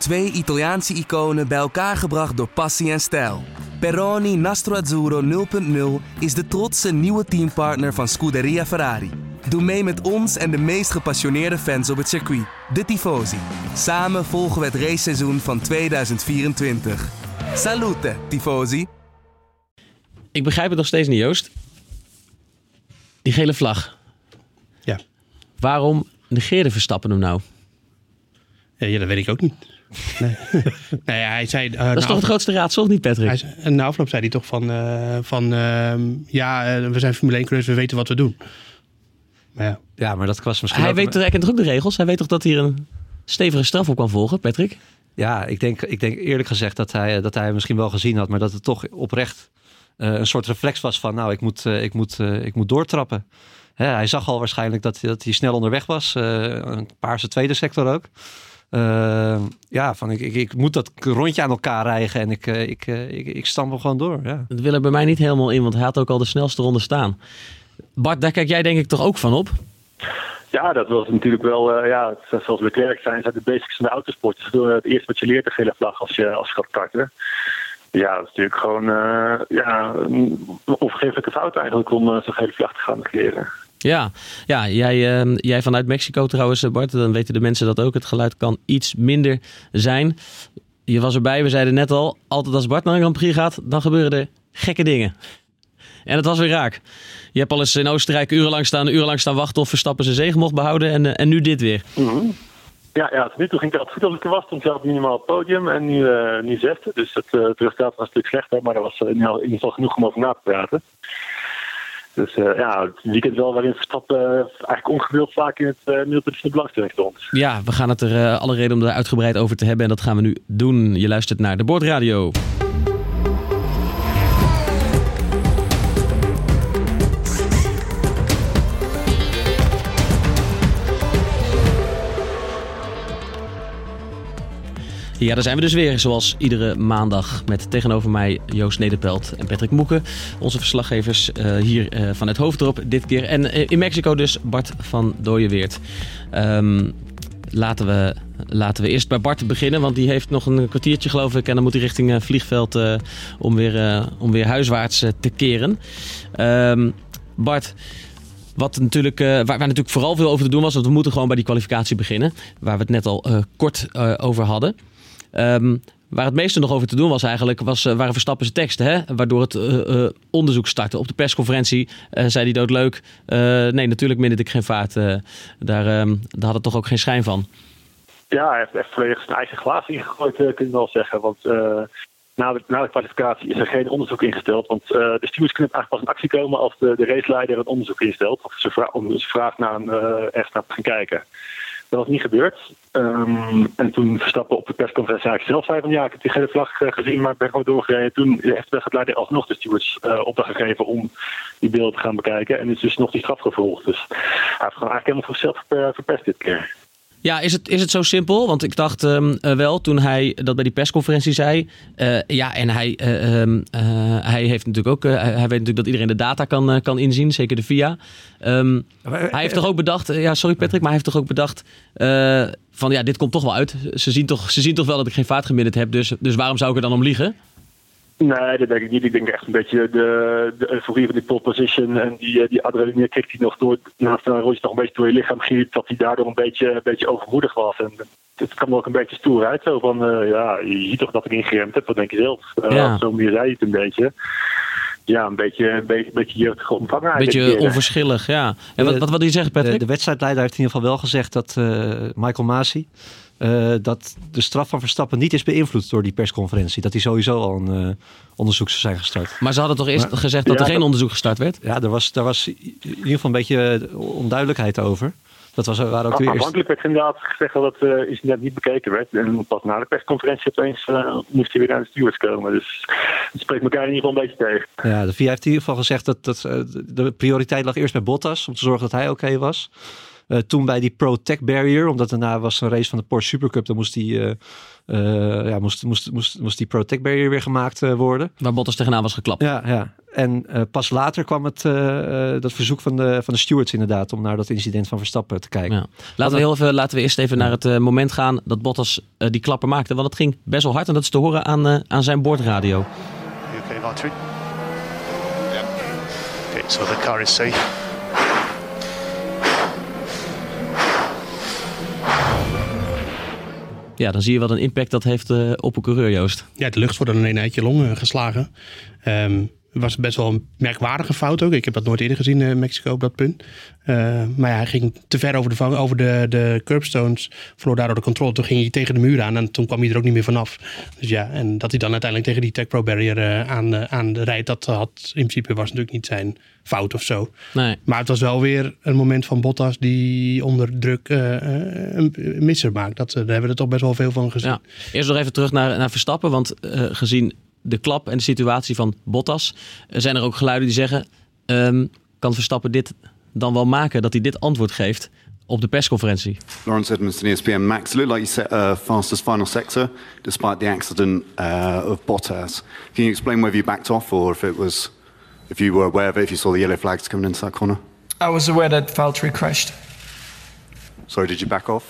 Twee Italiaanse iconen bij elkaar gebracht door passie en stijl. Peroni Nastro Azzurro 0.0 is de trotse nieuwe teampartner van Scuderia Ferrari. Doe mee met ons en de meest gepassioneerde fans op het circuit, de Tifosi. Samen volgen we het raceseizoen van 2024. Salute, Tifosi! Ik begrijp het nog steeds niet, Joost. Die gele vlag. Ja. Waarom negeerde Verstappen hem nou? Ja, ja, dat weet ik ook niet. Nee. nee, hij zei... eh, Dat is toch het grootste raadsel, niet Patrick? Hij zei- en na afloop zei hij toch van, eh, van ehm, ja, eh, we zijn Formule 1 coureurs, we weten wat we doen. Maar ja, Ja, maar dat was misschien hij weet toch, hij kent toch ook de regels? Hij weet toch dat hier een stevige straf op kan volgen, Patrick? Ja, ik denk, ik denk eerlijk gezegd dat hij, dat hij misschien wel gezien had, maar dat het toch oprecht eh, een soort reflex was van, nou, ik moet, eh, ik moet, eh, ik moet doortrappen. Hè, hij zag al waarschijnlijk dat, dat hij snel onderweg was. eh, een paarse tweede sector ook. Eh, ja, van ik, ik, ik moet dat rondje aan elkaar rijgen en ik, eh, ik, eh, ik, ik stamp hem gewoon door. Ja. Dat wil er bij mij niet helemaal in, want hij had ook al de snelste ronde staan. Bart, daar kijk jij denk ik toch ook van op? Ja, dat was natuurlijk wel, eh, ja, het- zoals Leclerc zijn, zijn de basics van de autosport. Dus door het eerste wat je leert, de gele vlag als je, als je gaat karten. Ja, dat is natuurlijk gewoon eh, ja, een onvergeeflijke fout eigenlijk om zo'n gele vlag te gaan negeren. Ja, ja jij, eh, jij vanuit Mexico trouwens, eh, Bart, dan weten de mensen dat ook. Het geluid kan iets minder zijn. Je was erbij, we zeiden net al, altijd als Bart naar een Grand Prix gaat, dan gebeuren er gekke dingen. En het was weer raak. Je hebt al eens in Oostenrijk urenlang staan, urenlang staan wachten of Verstappen zijn zege mocht behouden. En, eh, en nu dit weer. Ja, ja, tot nu toe ging het altijd goed als ik was. Toen zelf minimaal podium en nu, eh nu zesde. Dus het, resultaat was een stuk slechter, maar er was in ieder geval genoeg om over na te praten. Dus eh, ja, het weekend wel waarin Verstappen eh, eigenlijk ongewild vaak in het uh, middelpunt van de belangstelling. Ja, we gaan het er eh, alle reden om er uitgebreid over te hebben. En dat gaan we nu doen. Je luistert naar de Bordradio. Ja, daar zijn we dus weer, zoals iedere maandag. Met tegenover mij Joost Nederpelt en Patrick Moeken. Onze verslaggevers eh, hier eh, van het hoofddrop dit keer. En eh, in Mexico dus Bart van Dooyeweert. Ehm, laten, we, laten we eerst bij Bart beginnen, want die heeft nog een kwartiertje geloof ik. En dan moet hij richting uh, vliegveld uh, om, weer, uh, om weer huiswaarts uh, te keren. Um, Bart... Wat natuurlijk, uh, waar, waar, natuurlijk vooral veel over te doen was, want we moeten gewoon bij die kwalificatie beginnen. Waar we het net al uh, kort uh, over hadden. Um, waar het meeste nog over te doen was eigenlijk, was, uh, waren Verstappen's teksten. Hè? Waardoor het uh, onderzoek startte. Op de persconferentie zei hij doodleuk. nee, natuurlijk minderde ik geen vaart. daar, um, daar had het toch ook geen schijn van. Ja, hij heeft echt volledig zijn eigen glaas ingegooid, kun je wel zeggen. Want na de, na de kwalificatie is er geen onderzoek ingesteld. Want de stewards kunnen eigenlijk pas in actie komen als de, de raceleider een onderzoek instelt. Of ze, ze vraagt naar een, echt naar te gaan kijken. Dat was niet gebeurd. Um, en toen Verstappen op de persconferentie eigenlijk zelf zei van ja, ik heb die gele vlag uh, gezien, maar ik ben gewoon doorgereden. Toen heeft de weggeleider alsnog de stewards uh, opdracht gegeven om die beelden te gaan bekijken. En is dus nog die straf gevolgd. Dus hij heeft gewoon eigenlijk helemaal zichzelf verpest dit keer. Ja, is het, is het zo simpel? Want ik dacht um, uh, wel toen hij dat bij die persconferentie zei. Uh, ja, en hij, uh, um, hij heeft natuurlijk ook. hij weet natuurlijk dat iedereen de data kan, kan inzien, zeker de VIA. Um, hij heeft toch ook bedacht. ja, sorry Patrick, maar hij heeft toch ook bedacht. van ja, dit komt toch wel uit. Ze zien toch, ze zien toch wel dat ik geen vaart gemiddeld heb. Dus, dus waarom zou ik er dan om liegen? Nee, dat denk ik niet. Ik denk echt een beetje de, de euforie van die pole position en die, die adrenaline kick die nog door, naast een rondje nog een beetje door je lichaam ging, dat hij daardoor een beetje, een beetje overmoedig was. En het kwam ook een beetje stoer uit. Zo van, uh, ja, je ziet toch dat ik ingeremd heb, wat denk je zelf? Uh, ja. Zo meer zei je het een beetje. Ja, een beetje, een beetje, een beetje jeugdige omvangen. Een beetje onverschillig, ja. En wat, wat wil je zeggen, Patrick? De, de wedstrijdleider heeft in ieder geval wel gezegd dat uh, Michael Masi... Uh, dat de straf van Verstappen niet is beïnvloed door die persconferentie. Dat hij sowieso al een uh, onderzoek zou zijn gestart. Maar ze hadden toch eerst maar, gezegd dat ja, er geen onderzoek gestart werd? Ja, er was, er was in ieder geval een beetje onduidelijkheid over. Dat was, waren ook eerste... Afhankelijk werd inderdaad gezegd dat het uh, incident niet bekeken werd. En pas na de persconferentie opeens uh, moest hij weer naar de stewards komen. Dus het spreekt elkaar in ieder geval een beetje tegen. Ja, de VIA heeft in ieder geval gezegd dat, dat uh, de prioriteit lag eerst bij Bottas. Om te zorgen dat hij oké okay was. Eh, toen bij die Pro Tech Barrier, omdat daarna was een race van de Porsche Supercup. Dan moest die, eh, eh, ja, moest, moest, moest, moest die Pro Tech Barrier weer gemaakt eh, worden. Waar Bottas tegenaan was geklapt. Ja, ja. En eh, pas later kwam het, eh, eh, dat verzoek van de, van de stewards inderdaad om naar dat incident van Verstappen te kijken. Ja. Laten, we heel even, laten we eerst even naar het moment gaan dat Bottas die klapper maakte. Want het ging best wel hard en dat is te horen aan, eh, aan zijn boordradio. Okay, Valtteri? Yeah. Okay, so the car is safe. Ja, dan zie je wat een impact dat heeft eh, op een coureur, Joost. Ja, de lucht wordt dan in uit je longen geslagen. Ehm was best wel een merkwaardige fout ook. Ik heb dat nooit eerder gezien in Mexico op dat punt. Eh, maar ja, hij ging te ver over de, vang- over de, de curbstones. Verloor daardoor de controle. Toen ging hij tegen de muur aan en toen kwam hij er ook niet meer vanaf. Dus ja, en dat hij dan uiteindelijk tegen die Tech Pro Barrier eh, aan, eh, aan de rijdt. Dat had in principe was natuurlijk niet zijn fout of zo. Nee. Maar het was wel weer een moment van Bottas die onder druk eh, eh, een misser maakt. Dat, eh, daar hebben we er toch best wel veel van gezien. Ja. Eerst nog even terug naar, naar Verstappen. Want eh, gezien de klap en de situatie van Bottas... zijn er ook geluiden die zeggen... ehm, kan Verstappen dit dan wel maken? Dat hij dit antwoord geeft op de persconferentie. Lawrence Edmondson, ESPN. Max, it looked like you set uh, fastest final sector despite the accident uh, of Bottas. Can you explain whether you backed off or if it was, if you were aware of it, if you saw the yellow flags coming into that corner? I was aware that Valtteri crashed. Sorry, did you back off?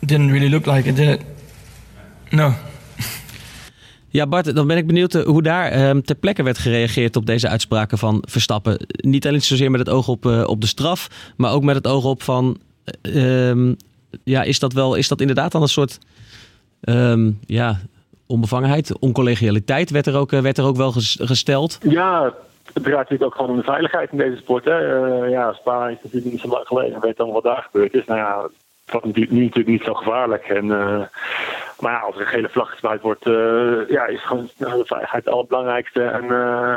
It didn't really look like it, did it? No. Ja, Bart, dan ben ik benieuwd eh, hoe daar ehm, ter plekke werd gereageerd op deze uitspraken van Verstappen. Niet alleen zozeer met het oog op, eh, op de straf, maar ook met het oog op van... eh, ehm, ja, is dat wel, is dat inderdaad dan een soort ehm, ja, onbevangenheid, oncollegialiteit werd er ook, werd er ook wel ges- gesteld? Ja, het draait natuurlijk ook gewoon om de veiligheid in deze sport. Hè. Ja, Spa is natuurlijk niet zo lang geleden. weet dan wat daar gebeurd is. Nou ja, natuurlijk nu natuurlijk niet zo gevaarlijk. En, eh, maar ja, als er een gele vlag gespuit wordt, eh, ja, is gewoon de veiligheid het allerbelangrijkste. En eh,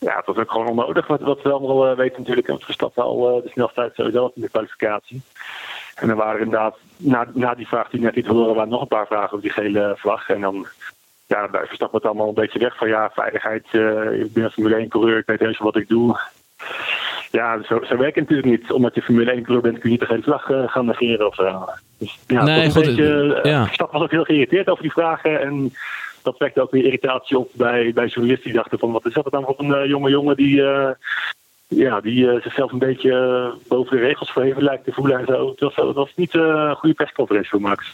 ja, het was ook gewoon onnodig. Wat, wat we allemaal eh, weten natuurlijk. En Verstappen al eh, de snelheid sowieso in de kwalificatie. En er waren inderdaad, na, na die vraag die net niet horen, waren nog een paar vragen over die gele vlag. En dan ja, Verstappen het allemaal een beetje weg van ja, veiligheid. eh, ik ben een Formule 1 coureur, ik weet wel wat ik doe. Ja, zo, zo werkt het natuurlijk niet. Omdat je Formule 1 coureur bent, kun je niet de hele vlag eh, gaan negeren of zo. Dus ja, Nee, goed, beetje, eh, ja. Verstappen was ook heel geïrriteerd over die vragen. En dat wekte ook weer irritatie op bij, bij journalisten die dachten van wat is dat dan voor een eh, jonge jongen die, eh, ja, die eh, zichzelf een beetje eh, boven de regels verheven lijkt te voelen en zo. Het was, niet eh, een goede persconferentie voor Max.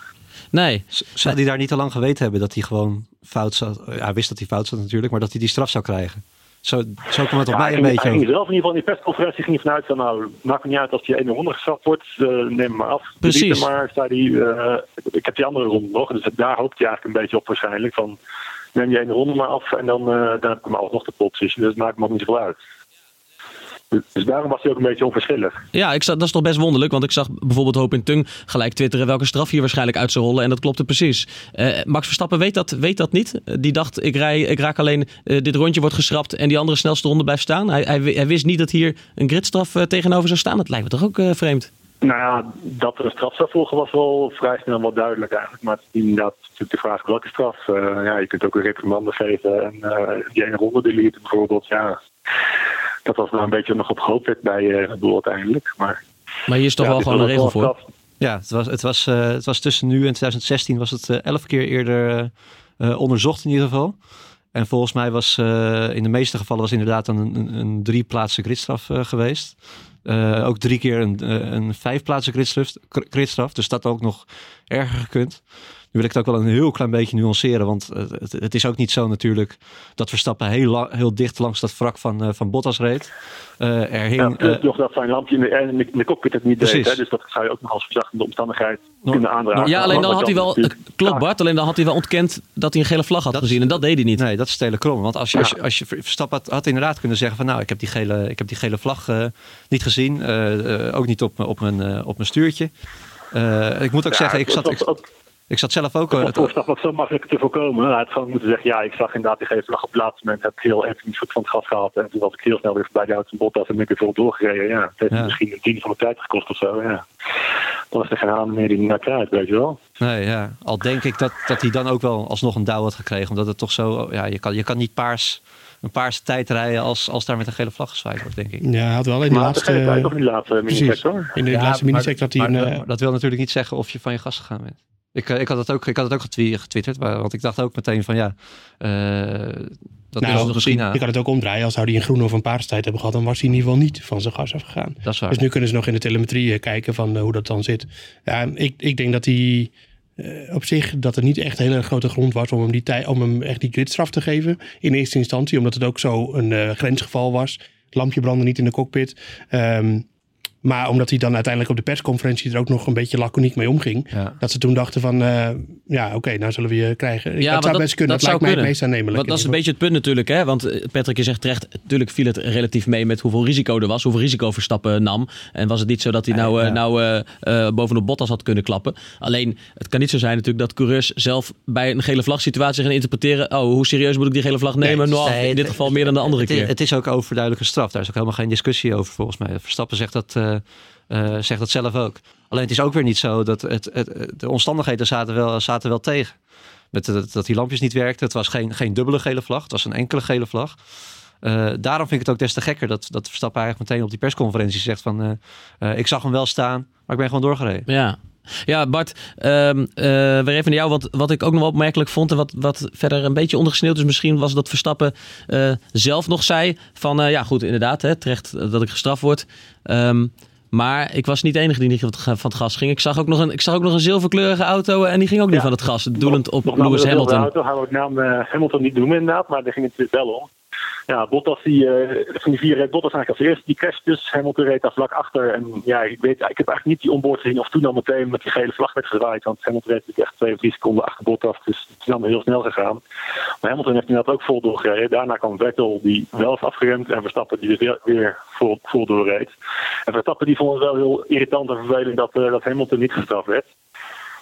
Nee, Z- Zou hij daar niet al lang geweten hebben dat hij gewoon fout zat? Ja, hij wist dat hij fout zat natuurlijk, maar dat hij die straf zou krijgen. Zo, zo kwam het op Ja, mij hij een ging- beetje hij ging zelf in ieder geval in die persconferentie ging vanuit van nou, maakt me niet uit als die ene ronde geschrapt wordt, eh, neem maar af. Precies. Maar, zei hij, eh, ik heb die andere ronde nog, dus daar hoopt hij eigenlijk een beetje op waarschijnlijk van neem die ene ronde maar af en dan, eh, dan heb ik hem alsnog de position, dus het maakt me ook niet zoveel uit. Dus, daarom was hij ook een beetje onverschillig. Ja, ik zag, dat is toch best wonderlijk. Want ik zag bijvoorbeeld Hoop in Tung gelijk twitteren welke straf hier waarschijnlijk uit zou rollen. En dat klopte precies. Eh, Max Verstappen weet dat, weet dat niet. Eh, die dacht, ik, rij, ik raak alleen, eh, dit rondje wordt geschrapt en die andere snelste ronde blijft staan. Hij, hij, hij wist niet dat hier een gridstraf tegenover zou staan. Dat lijkt me toch ook vreemd. Nou ja, dat er een straf zou volgen was wel vrij snel wel duidelijk eigenlijk. Maar het is inderdaad natuurlijk de vraag welke straf. Ja, je kunt ook een reprimande geven en die ene ronde deleten bijvoorbeeld. Ja, dat was wel een beetje nog op gehoopt werd bij eh Red Bull uiteindelijk. Maar Maar hier is toch ja, wel gewoon een regel voor. Ja, het was, het, was, eh, het was tussen nu en 2016 was het eh, elf keer eerder eh, eh, onderzocht in ieder geval. En volgens mij was eh, in de meeste gevallen was inderdaad dan een, een, een drie plaatsen gridstraf eh, geweest. Eh, ook drie keer een, eh, een vijf plaatsen gridstraf, gridstraf. Dus dat ook nog erger gekund. Wil ik het ook wel een heel klein beetje nuanceren. Want het, het is ook niet zo natuurlijk dat Verstappen heel, la- heel dicht langs dat wrak van, eh, van Bottas reed. Eh, er hing, Ja, plus eh, nog dat zijn lampje in de, in de, in de cockpit het niet deed. Hè, dus dat zou je ook nog als verzachtende omstandigheid kunnen aandragen. Ja, alleen dan had hij wel, klopt Bart, alleen dan had hij wel ontkend dat hij een gele vlag had Dat- gezien. En dat deed hij niet. Nee, dat is telekrom. Want als je, als je, als je Verstappen had, had inderdaad kunnen zeggen van nou, ik heb die gele, ik heb die gele vlag eh, niet gezien. ook niet op, mijn- op, mijn, eh, op mijn stuurtje. Eh, ik moet ook Ja, zeggen, ik zat, ik, ook- ik zat zelf ook... Dat eh, was voor Verstappen ook zo makkelijk te voorkomen. Hij had gewoon moeten zeggen, ja, ik zag inderdaad die gele vlag op het laatste moment. Heb ik heel even niet goed van het gas gehad. En toen was ik heel snel weer voorbij de auto Bottas en ben ik weer vol doorgereden. Ja, het heeft Ja. misschien een tiende van de tijd gekost of zo. Ja. Dan is er geen haan meer die niet naar krijgt, weet je wel. nee, ja. Al denk ik dat, dat hij dan ook wel alsnog een douw had gekregen. Omdat het toch zo... Ja, je kan, je kan niet paars een paarse tijd rijden als, als daar met een gele vlag gezwaaid wordt, denk ik. Ja, hij had wel in de Maar tijd laatste... of in de laatste Precies. mini-sector. In de Ja, laatste maar- minisector had hij Maar, een... eh, dat- dat wil natuurlijk niet zeggen of je van je gas gegaan bent. Ik, eh, ik, had het ook, ik had het ook getwitterd, maar- want ik dacht ook meteen van ja, eh, dat nou, is nog misschien je kan het ook omdraaien. Als zou hij een groene of een paarse tijd hebben gehad, dan was hij in ieder geval niet van zijn gas afgegaan. Dat is waar. Dus nu kunnen ze nog in de telemetrie eh, kijken van hoe dat dan zit. Ja, ik, ik denk dat hij op zich dat er niet echt een hele grote grond was om hem, die tij, om hem echt die gridstraf te geven. In eerste instantie, omdat het ook zo een grensgeval was. Het lampje brandde niet in de cockpit. Ehm, maar omdat hij dan uiteindelijk op de persconferentie er ook nog een beetje laconiek mee omging. Ja. Dat ze toen dachten van, eh, ja oké, nou zullen we je krijgen. Ja, dat zou dat- best kunnen. dat Dat, zou lijkt mij het meest aannemelijk. Want dat is een beetje het punt natuurlijk. Hè? Want eh, Patrick, je zegt terecht, natuurlijk viel het relatief mee met hoeveel risico er was. Hoeveel risico Verstappen nam. En was het niet zo dat hij nou, eh, ja. nou eh, eh, bovenop Bottas had kunnen klappen. Alleen, het kan niet zo zijn natuurlijk dat coureurs zelf bij een gele vlag situatie gaan interpreteren. Oh, hoe serieus moet ik die gele vlag nemen? nou, Nee, in dit geval meer dan de andere het, keer. Het is ook overduidelijke straf. Daar is ook helemaal geen discussie over volgens mij. Verstappen zegt dat, eh, eh, zegt dat zelf ook. Alleen het is ook weer niet zo dat het, het, de omstandigheden zaten wel, zaten wel tegen. Met dat die lampjes niet werkten. Het was geen, geen dubbele gele vlag. Het was een enkele gele vlag. Eh, daarom vind ik het ook des te gekker dat, dat Verstappen eigenlijk meteen op die persconferentie zegt van... eh, eh, ik zag hem wel staan, maar ik ben gewoon doorgereden. Ja. Ja, Bart, ehm, eh, weer even naar jou. Want wat ik ook nog wel opmerkelijk vond en wat, wat verder een beetje ondergesneeuwd is misschien, was dat Verstappen eh, zelf nog zei van, eh, ja goed, inderdaad, hè, terecht dat ik gestraft word. Ehm, maar ik was niet de enige die niet van het, gas ging. Ik zag ook nog een, ik zag ook nog een zilverkleurige auto en die ging ook niet Ja. van het gas. Doelend op Lewis wel de Hamilton. Auto. Hij wou het naam Hamilton niet noemen inderdaad, maar daar ging het wel om. Ja, Bottas, die, eh, van die vier reed Bottas eigenlijk als eerste. Die crasht dus. Hamilton reed daar vlak achter. En ja, ik, weet, ik heb eigenlijk niet die onboard gezien of toen al meteen met die gele vlag werd gezwaaid. Want Hamilton reed natuurlijk echt twee of drie seconden achter Bottas. Dus het is allemaal heel snel gegaan. Maar Hamilton heeft inderdaad ook vol doorgereden. Daarna kwam Vettel, die wel is afgeremd. En Verstappen, die dus weer, weer vol, vol doorreed. En Verstappen, die vond het wel heel irritant en vervelend dat, eh, dat Hamilton niet gestraft werd.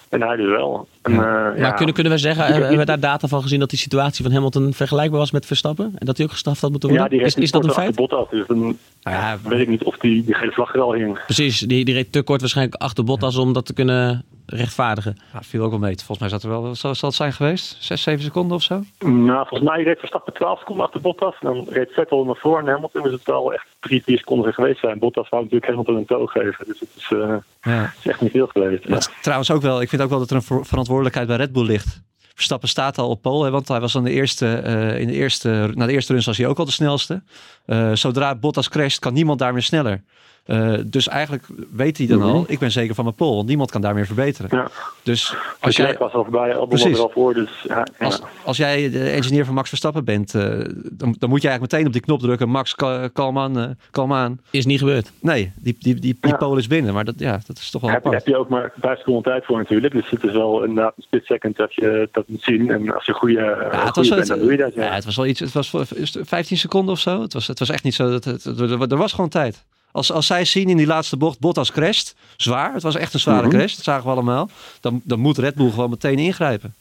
En hij dus wel. En, eh, Maar ja. kunnen, kunnen we zeggen, hebben we niet- daar data van gezien dat die situatie van Hamilton vergelijkbaar was met Verstappen? En dat hij ook gestraft had moeten Ja, worden? die is, reed is dat een kort feit? achter Bottas, dus dan Nou ja, weet ik niet of die, die gele vlag er al hing. Precies, die, die reed te kort waarschijnlijk achter Bottas om dat te kunnen rechtvaardigen. ja, viel ook wel mee. Volgens mij zat er wel, zal, zal het zijn geweest? Zes, zeven seconden of zo? Nou, volgens mij reed Verstappen 12 seconden achter Bottas. En dan reed Vettel naar voren en Hamilton. Dus het wel echt drie, vier seconden geweest zijn. Bottas wou natuurlijk Hamilton een toog geven. Dus het is, eh, Ja. is echt niet veel geweest. Ja. Is trouwens ook wel, ik vind ook wel dat er een ver- verantwoordelijkheid bij Red Bull ligt. Verstappen staat al op pole, hè, want hij was aan de eerste, eh, in de eerste, na de eerste runs was hij ook al de snelste. Eh, zodra Bottas crasht, kan niemand daar meer sneller. Eh, dus eigenlijk weet hij dan al, ik ben zeker van mijn pole, want niemand kan daar meer verbeteren. Ja. Dus Als jij was al voorbij, was Precies. er al voor. Dus ja, ja. als, als jij de engineer van Max Verstappen bent, eh, dan, dan moet je eigenlijk meteen op die knop drukken. Max, ka- kalm aan, eh, kalm aan. Is niet gebeurd. Nee, die, die, die, die Ja. pole is binnen, maar dat, ja, dat is toch wel Heb, heb je ook maar vijf seconden tijd voor natuurlijk. Dus het is wel inderdaad een split second dat je dat moet zien. En als je goede, Ja, het was, bent, het, dan doe je dat. Ja. ja, het was wel iets. Het was voor- is het 15 seconden of zo. Het was, het was echt niet zo. Dat, het, er, er was gewoon tijd. Als, als zij zien in die laatste bocht Bottas crasht, zwaar. Het was echt een zware Mhm. crash. Dat zagen we allemaal. Dan, dan moet Red Bull gewoon meteen ingrijpen.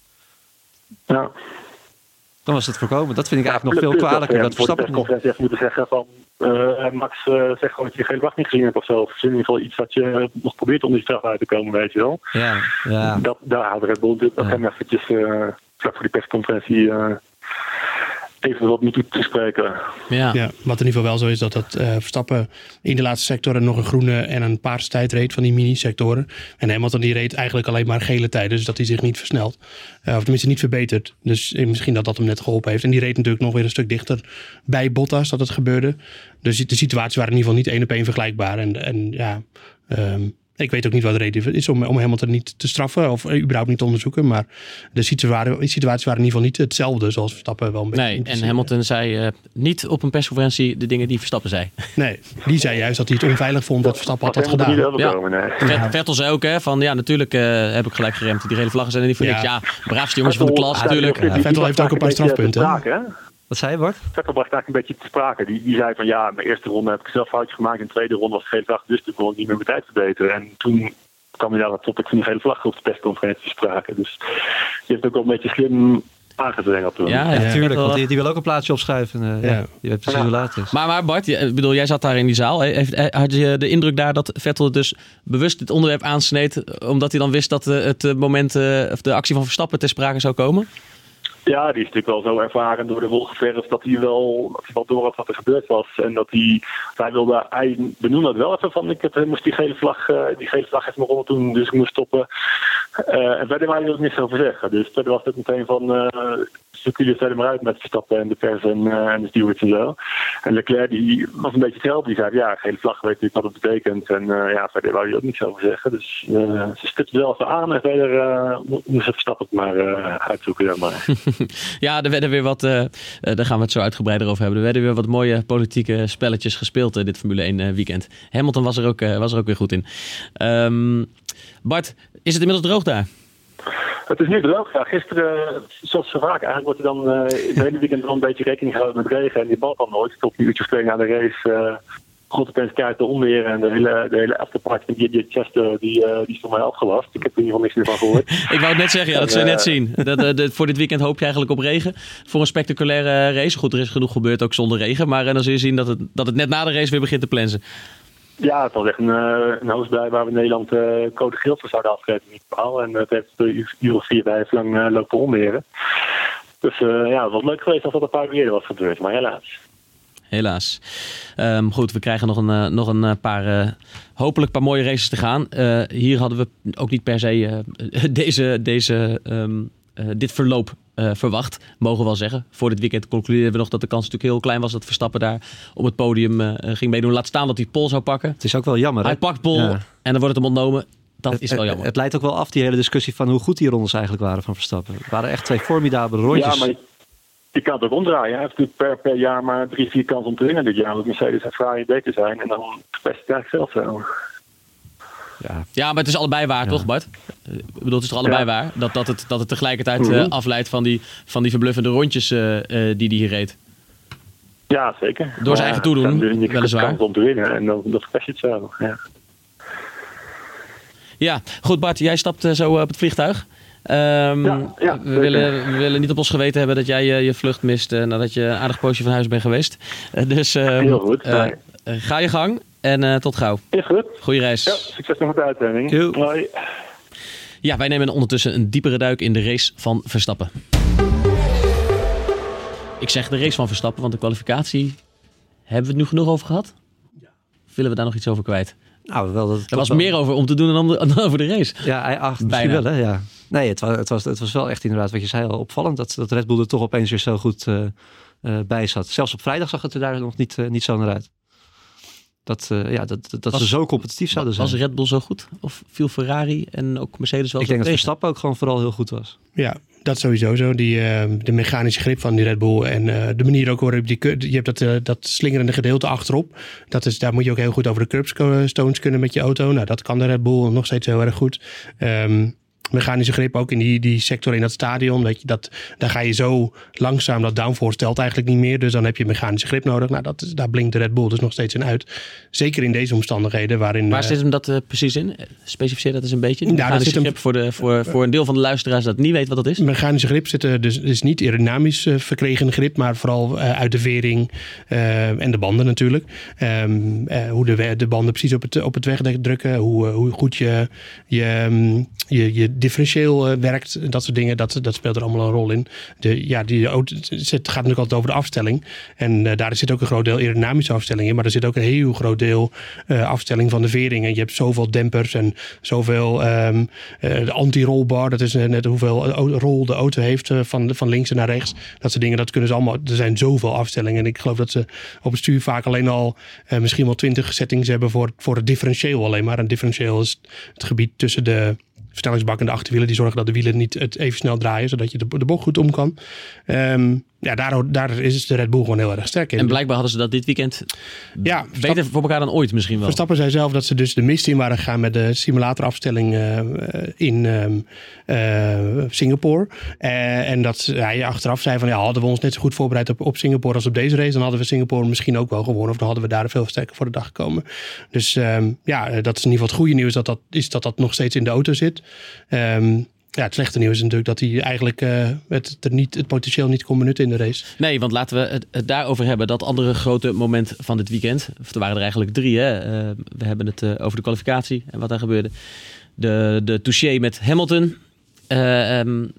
ja. Dan was het voorkomen. Dat vind ik Ja, eigenlijk nog veel kwalijker. Dat voor de Verstappen echt moeten zeggen van... eh, Max, uh, zeg gewoon dat je gele vlag niet gezien hebt of zo. Of in ieder geval iets dat je nog probeert om die straf uit te komen, weet je wel. Ja, ja. Dat, daar houdt Red Bull natuurlijk nog Ja. hem eventjes eh, vlak voor die persconferentie eh, even wat moeten toespreken. Ja. Ja, wat in ieder geval wel zo is dat dat eh, Verstappen in de laatste sectoren nog een groene en een paarse tijd reed van die mini-sectoren. En Hamilton die reed eigenlijk alleen maar gele tijden, dus dat hij zich niet versnelt. Eh, of tenminste niet verbetert. Dus eh, misschien dat dat hem net geholpen heeft. En die reed natuurlijk nog weer een stuk dichter bij Bottas dat het gebeurde. Dus de situaties waren in ieder geval niet één op één vergelijkbaar. En, en ja, ehm, ik weet ook niet wat de reden is om, om Hamilton niet te straffen of überhaupt niet te onderzoeken. Maar de situaties, situaties waren in ieder geval niet hetzelfde zoals Verstappen wel een beetje Nee, en. Hamilton zei eh, niet op een persconferentie de dingen die Verstappen zei. Nee, die zei juist dat hij het onveilig vond wat Verstappen had, gedaan. Vet- Vettel zei ook hè, van ja, natuurlijk eh, heb ik gelijk geremd. Die gele vlaggen zijn er niet voor Ja. niks. Ja, braafste jongetje van de klas natuurlijk. Vettel heeft ook een paar strafpunten, te sprake, hè? Wat zei je, Bart? Vettel bracht eigenlijk een beetje te sprake. Die, die zei van ja, in mijn eerste ronde heb ik zelf foutjes gemaakt. In de tweede ronde was het geen vlag, dus toen kon ik niet meer mijn tijd verbeteren. En toen kwam hij daar het topic van die gele vlag op de persconferentie sprake. Dus die heeft ook wel een beetje slim aangezwengeld toen. Ja, Ja, ja, tuurlijk. Vettel- Want die, die wil ook een plaatsje opschuiven. eh, ja. Ja. Die weet precies Ja. hoe laat het is. Maar, maar Bart, je- ik bedoel, jij zat daar in die zaal. Heeft, eh, had je de indruk daar dat Vettel dus bewust dit onderwerp aansneed, omdat hij dan wist dat eh, het eh, moment, eh, of de actie van Verstappen ter sprake zou komen? Ja, die is natuurlijk wel zo ervaren door de wolgeverf dat hij wel, dat wel door had wat er gebeurd was. En dat hij, hij wilde, hij benoemde het wel even van, ik moest die gele vlag, uh, die gele vlag heeft me rond toen, dus ik moest stoppen. Uh, en verder hij er niks over zeggen. Dus verder was het meteen van, uh, zoek jullie verder maar uit met Verstappen en de pers en, de stewards en zo. En Leclerc die was een beetje hetzelfde. Die zei, ja, gele vlag weet natuurlijk wat het betekent. En ja, verder wou hij ook niks over zeggen. Dus ze stipte wel even aan en verder moest Verstappen het maar uitzoeken, maar. ja, er werden weer wat, uh, daar gaan we het zo uitgebreider over hebben. Er werden weer wat mooie politieke spelletjes gespeeld uh, dit Formule 1 weekend. Hamilton was er ook, was er ook weer goed in. Um, Bart, is het inmiddels droog daar? Het is nu droog. Ja, gisteren, zoals zo vaak, eigenlijk wordt er dan uh, het hele weekend een beetje rekening gehouden met regen. En die bal kwam nooit. Tot een uurtje of de race God opeens keihard de onweer en de hele, de hele afterparty van die Chester, die, uh, die is voor mij afgelast. Ik heb er in ieder geval niks meer van gehoord. ik wou het net zeggen, ja, dat zou je net zien. Dat, uh, voor dit weekend hoop je eigenlijk op regen. Voor een spectaculaire race. Goed, er is genoeg gebeurd ook zonder regen. Maar uh, dan zul je zien dat het, dat het net na de race weer begint te plensen. Ja, het was echt een, een hoofdbij waar we Nederland code geel voor zouden afgeven. En het heeft een uur of vier, vijf lang lopen. Dus ja, het was leuk geweest als dat een paar eerder was gebeurd, maar helaas helaas. Um, goed, we krijgen nog een, uh, nog een uh, paar, uh, hopelijk een paar mooie races te gaan. hier hadden we ook niet per se deze, deze, um, dit verloop verwacht, mogen we wel zeggen. Voor dit weekend concludeerden we nog dat de kans natuurlijk heel klein was dat Verstappen daar op het podium ging meedoen. Laat staan dat hij Pol zou pakken. Het is ook wel jammer. Hij pakt Pol ja. en dan wordt het hem ontnomen. Dat is wel jammer. Het, leidt ook wel af, die hele discussie van hoe goed die rondes eigenlijk waren van Verstappen. Het waren echt twee formidabele rondjes. Ja, maar je kan het ook omdraaien. Hij heeft natuurlijk per, per jaar maar drie, vier kansen om te winnen dit jaar. Want Mercedes en Ferrari beter zijn. En dan best het eigenlijk zelf zijn. Ja. ja, maar het is allebei waar, ja. toch Bart? Ik bedoel, het is toch allebei ja. waar? Dat, dat, het, dat het tegelijkertijd mm -hmm. uh, afleidt van die, van die verbluffende rondjes uh, uh, die hij hier reed. Ja, zeker. Door zijn eigen toedoen, je weliswaar. kans om te winnen en dan, verpest je het zo. Ja. ja, goed Bart, jij stapt zo op het vliegtuig. Um, ja, ja, we, willen, we willen niet op ons geweten hebben dat jij je, je vlucht mist uh, nadat je een aardig poosje van huis bent geweest. Uh, dus uh, Heel goed. Uh, ga je gang en tot gauw. Goed. Goeie reis. Ja, succes nog met de uitzending. Hoi. Ja, wij nemen ondertussen een diepere duik in de race van Verstappen. Ik zeg de race van Verstappen, want de kwalificatie hebben we het nu genoeg over gehad? Ja. Willen we daar nog iets over kwijt? Nou, wel dat er was wel... meer over om te doen dan, om de, dan over de race. Ja, hij acht Bijna. wel, hè? Ja. Nee, het was, het, was, het was wel echt inderdaad wat je zei al opvallend. Dat, dat Red Bull er toch opeens weer zo goed uh, uh, bij zat. Zelfs op vrijdag zag het er daar nog niet, uh, niet zo naar uit. Dat, ja, dat, dat was, ze zo competitief zouden zijn. Was Red Bull zo goed? Of viel Ferrari en ook Mercedes wel Ik denk dat tegen? Verstappen ook gewoon vooral heel goed was. Ja, dat sowieso zo. Die, uh, de mechanische grip van die Red Bull en uh, de manier ook waarop die... Je hebt dat, uh, dat slingerende gedeelte achterop. Dat is, daar moet je ook heel goed over de curbstones kunnen met je auto. Nou, dat kan de Red Bull nog steeds heel erg goed. Um, mechanische grip ook in die, die sector in dat stadion. Weet je, dat, daar ga je zo langzaam, dat downforce telt eigenlijk niet meer. Dus dan heb je mechanische grip nodig. Nou, dat, daar blinkt de Red Bull dus nog steeds in uit. Zeker in deze omstandigheden waarin... Waar zit hem dat uh, precies in? Specificeer dat eens een beetje. De mechanische grip hem, voor, de, voor, voor een deel van de luisteraars dat niet weet wat dat is. Mechanische grip zit er dus is niet aerodynamisch uh, verkregen grip, maar vooral uh, uit de vering en de banden natuurlijk. Um, hoe de, de banden precies op het, op het wegdek drukken. Hoe, hoe goed je, je, um, je, je differentieel uh, werkt, dat soort dingen, dat, dat speelt er allemaal een rol in. De, ja, die het gaat natuurlijk altijd over de afstelling. En uh, daar zit ook een groot deel aerodynamische afstelling in, maar er zit ook een heel groot deel uh, afstelling van de vering. En je hebt zoveel dempers en zoveel um, anti-rollbar, dat is net hoeveel rol de auto heeft van, van links naar rechts. Dat soort dingen, dat kunnen ze allemaal, er zijn zoveel afstellingen. En ik geloof dat ze op het stuur vaak alleen al misschien wel twintig settings hebben voor, voor het differentieel alleen maar. Een differentieel is het gebied tussen de versnellingsbak en de achterwielen. Die zorgen dat de wielen niet het even snel draaien, zodat je de, de bocht goed om kan. Um, ja, daar, daar is de Red Bull gewoon heel erg sterk in. En blijkbaar hadden ze dat dit weekend ja, beter voor elkaar dan ooit misschien wel. Verstappen zei zelf dat ze dus de mist in waren gegaan met de simulatorafstelling uh, in um, uh, Singapore. Uh, en dat hij achteraf zei van ja, hadden we ons net zo goed voorbereid op, op Singapore als op deze race, dan hadden we Singapore misschien ook wel gewonnen. Of dan hadden we daar veel sterker voor de dag gekomen. Dus um, ja, dat is in ieder geval het goede nieuws dat dat, is dat dat nog steeds in de auto zit. Um, ja, het slechte nieuws is natuurlijk dat hij eigenlijk uh, het, er niet, het potentieel niet kon benutten in de race. Nee, want laten we het, daarover hebben. Dat andere grote moment van dit weekend. Of er waren er eigenlijk drie. Hè? Uh, we hebben het uh, over de kwalificatie en wat daar gebeurde. De, de touché met Hamilton. Um,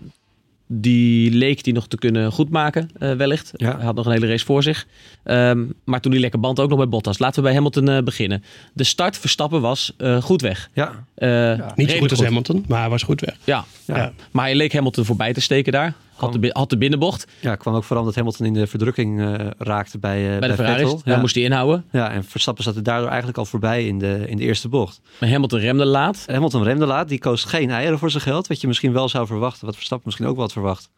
die leek die nog te kunnen goedmaken, eh wellicht. Ja. Hij had nog een hele race voor zich. Ehm, maar toen die lekker band ook nog bij Bottas. Laten we bij Hamilton eh, beginnen. De start Verstappen was eh, goed weg. Ja, Eh, Niet zo goed als Hamilton, maar hij was goed weg. Ja. Ja. Ja. maar hij leek Hamilton voorbij te steken daar. Had de, had de binnenbocht ja, kwam ook vooral omdat Hamilton in de verdrukking eh, raakte bij, eh, bij de. Vettel. Daar Ja. moest hij inhouden. ja, en Verstappen zat er daardoor eigenlijk al voorbij in de, in de eerste bocht. Maar Hamilton remde laat. Hamilton remde laat, die koos geen eieren voor zijn geld. Wat je misschien wel zou verwachten, wat Verstappen misschien ook wel had verwacht.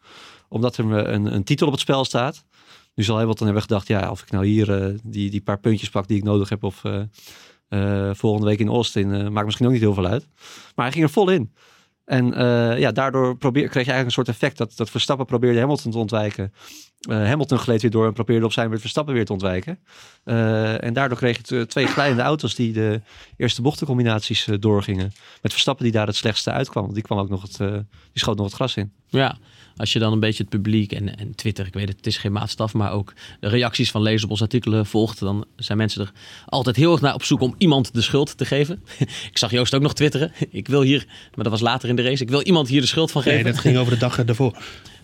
Omdat er een, een titel op het spel staat. Nu zal Hamilton hebben gedacht, ja, of ik nou hier eh, die, die paar puntjes pak die ik nodig heb. Of eh, eh, volgende week in Austin, eh, maakt misschien ook niet heel veel uit. Maar hij ging er vol in. En eh, ja, daardoor probeer, kreeg je eigenlijk een soort effect dat, dat Verstappen probeerde Hamilton te ontwijken. Eh, Hamilton gleed weer door en probeerde op zijn beurt Verstappen weer te ontwijken. Eh, en daardoor kreeg je t- twee glijdende auto's die de eerste bochtencombinaties eh, doorgingen. Met Verstappen die daar het slechtste uitkwam. Want die, kwam ook nog het, eh, die schoot nog het gras in. Ja, als je dan een beetje het publiek en, en Twitter, ik weet het, het is geen maatstaf, maar ook de reacties van lezers op onze artikelen volgt, dan zijn mensen er altijd heel erg naar op zoek om iemand de schuld te geven. ik zag Joost ook nog twitteren. Ik wil hier, maar dat was later in de race, ik wil iemand hier de schuld van Nee, geven. dat ging over de dag daarvoor.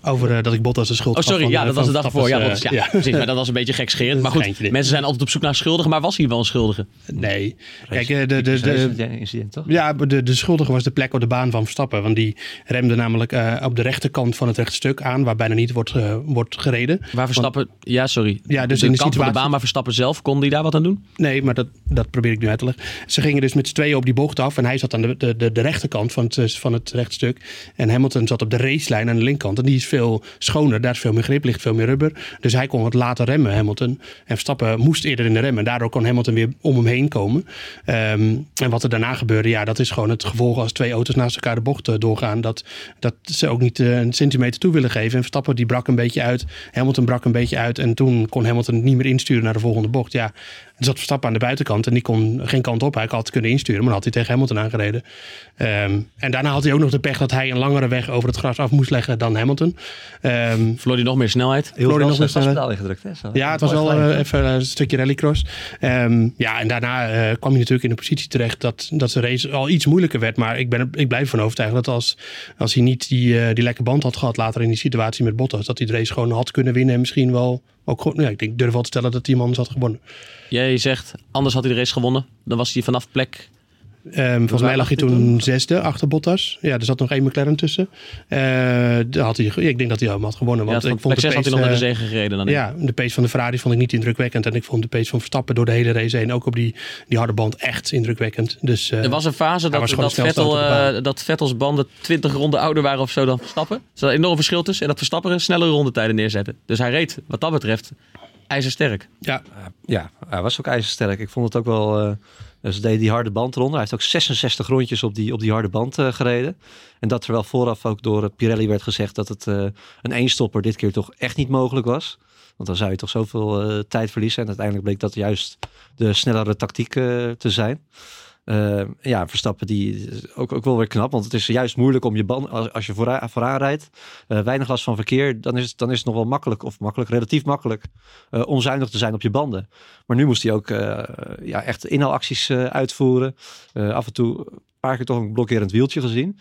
Over eh, dat ik Bottas de schuld Oh, sorry, van, ja, eh, dat was de dag ervoor. Ja, dat, is- ja, eh, precies. Maar dat was een beetje gekscherend. Maar goed, mensen zijn altijd op zoek naar schuldigen, maar was hier wel een schuldige? Nee. Kijk, eh, de, de, de, incident, toch? Ja, de, de schuldige was de plek op de baan van Verstappen. Want die remde namelijk eh, op de rechterkant van het rechtstuk aan, waar bijna niet wordt, eh, wordt gereden. Waar Verstappen, ja sorry, Ja, dus de in de kant van de situatie- baan, maar Verstappen zelf, kon die daar wat aan doen? Nee, maar dat, dat probeer ik nu uit te leggen. Ze gingen dus met z'n tweeën op die bocht af. En hij zat aan de, de, de, de rechterkant van het, eh, van het rechtstuk. En Hamilton zat op de racelijn aan de linkerkant. En die is veel schoner. Daar is veel meer grip, ligt veel meer rubber. Dus hij kon wat later remmen, Hamilton. En Verstappen moest eerder in de rem. En daardoor kon Hamilton weer om hem heen komen. Ehm, en wat er daarna gebeurde, ja, dat is gewoon het gevolg als twee auto's naast elkaar de bocht eh, doorgaan. Dat, dat ze ook niet eh, een centimeter toe willen geven. En Verstappen die brak een beetje uit. Hamilton brak een beetje uit. En toen kon Hamilton niet meer insturen naar de volgende bocht. Ja, er zat Verstappen aan de buitenkant en die kon geen kant op. Hij had kunnen insturen, maar dan had hij tegen Hamilton aangereden. Ehm, en daarna had hij ook nog de pech dat hij een langere weg over het gras af moest leggen dan Hamilton. Ehm, Verloor hij nog meer snelheid? Heel veel nog eens, gaspedaal ingedrukt. Hè, zo. ja, het was wel gelijk. eh, even een stukje rallycross. Ehm, ja, en daarna eh, kwam hij natuurlijk in de positie terecht dat, dat zijn race al iets moeilijker werd. Maar ik, ben, ik blijf ervan overtuigd dat als, als hij niet die, eh, die lekke band had gehad later in die situatie met Bottas, dat hij de race gewoon had kunnen winnen en misschien wel ook gewoon, ja, ik denk, durf wel te stellen dat die man had gewonnen. Jij zegt, anders had hij de race gewonnen. Dan was hij vanaf plek Ehm, volgens mij lag hij toen zesde achter Bottas. Ja, er zat nog één McLaren tussen. Eh, daar had hij, ja, ik denk dat hij hem had gewonnen. Ja, Want van ik vond plek 6 had hij nog naar de pace, zege gereden. Dan eh, Ja, de pace van de Ferrari vond ik niet indrukwekkend. En ik vond de pace van Verstappen door de hele race heen, ook op die, die harde band, echt indrukwekkend. Dus, eh, Er was een fase dat, dat, de Vettel, de eh, dat Vettels banden 20 ronden ouder waren of zo dan Verstappen. Er zat een enorm verschil tussen. En dat Verstappen een snellere rondetijden neerzette. Dus hij reed, wat dat betreft, ijzersterk. ja, Ja, hij was ook ijzersterk. Ik vond het ook wel... eh ze deed die harde band eronder. Hij heeft ook 66 rondjes op die, op die harde band eh, gereden. En dat terwijl vooraf ook door eh, Pirelli werd gezegd dat het eh, een eenstopper dit keer toch echt niet mogelijk was. Want dan zou je toch zoveel eh, tijd verliezen. En uiteindelijk bleek dat juist de snellere tactiek eh, te zijn. Eh, ja, Verstappen die ook, ook wel weer knap. Want het is juist moeilijk om je band, als, als je vooraan, rijdt, eh, weinig last van verkeer, dan is, het, dan is het nog wel makkelijk, of makkelijk, relatief makkelijk, eh, onzuinig te zijn op je banden. Maar nu moest hij ook ja, echt inhaalacties uitvoeren. Af en toe een paar keer toch een blokkerend wieltje gezien.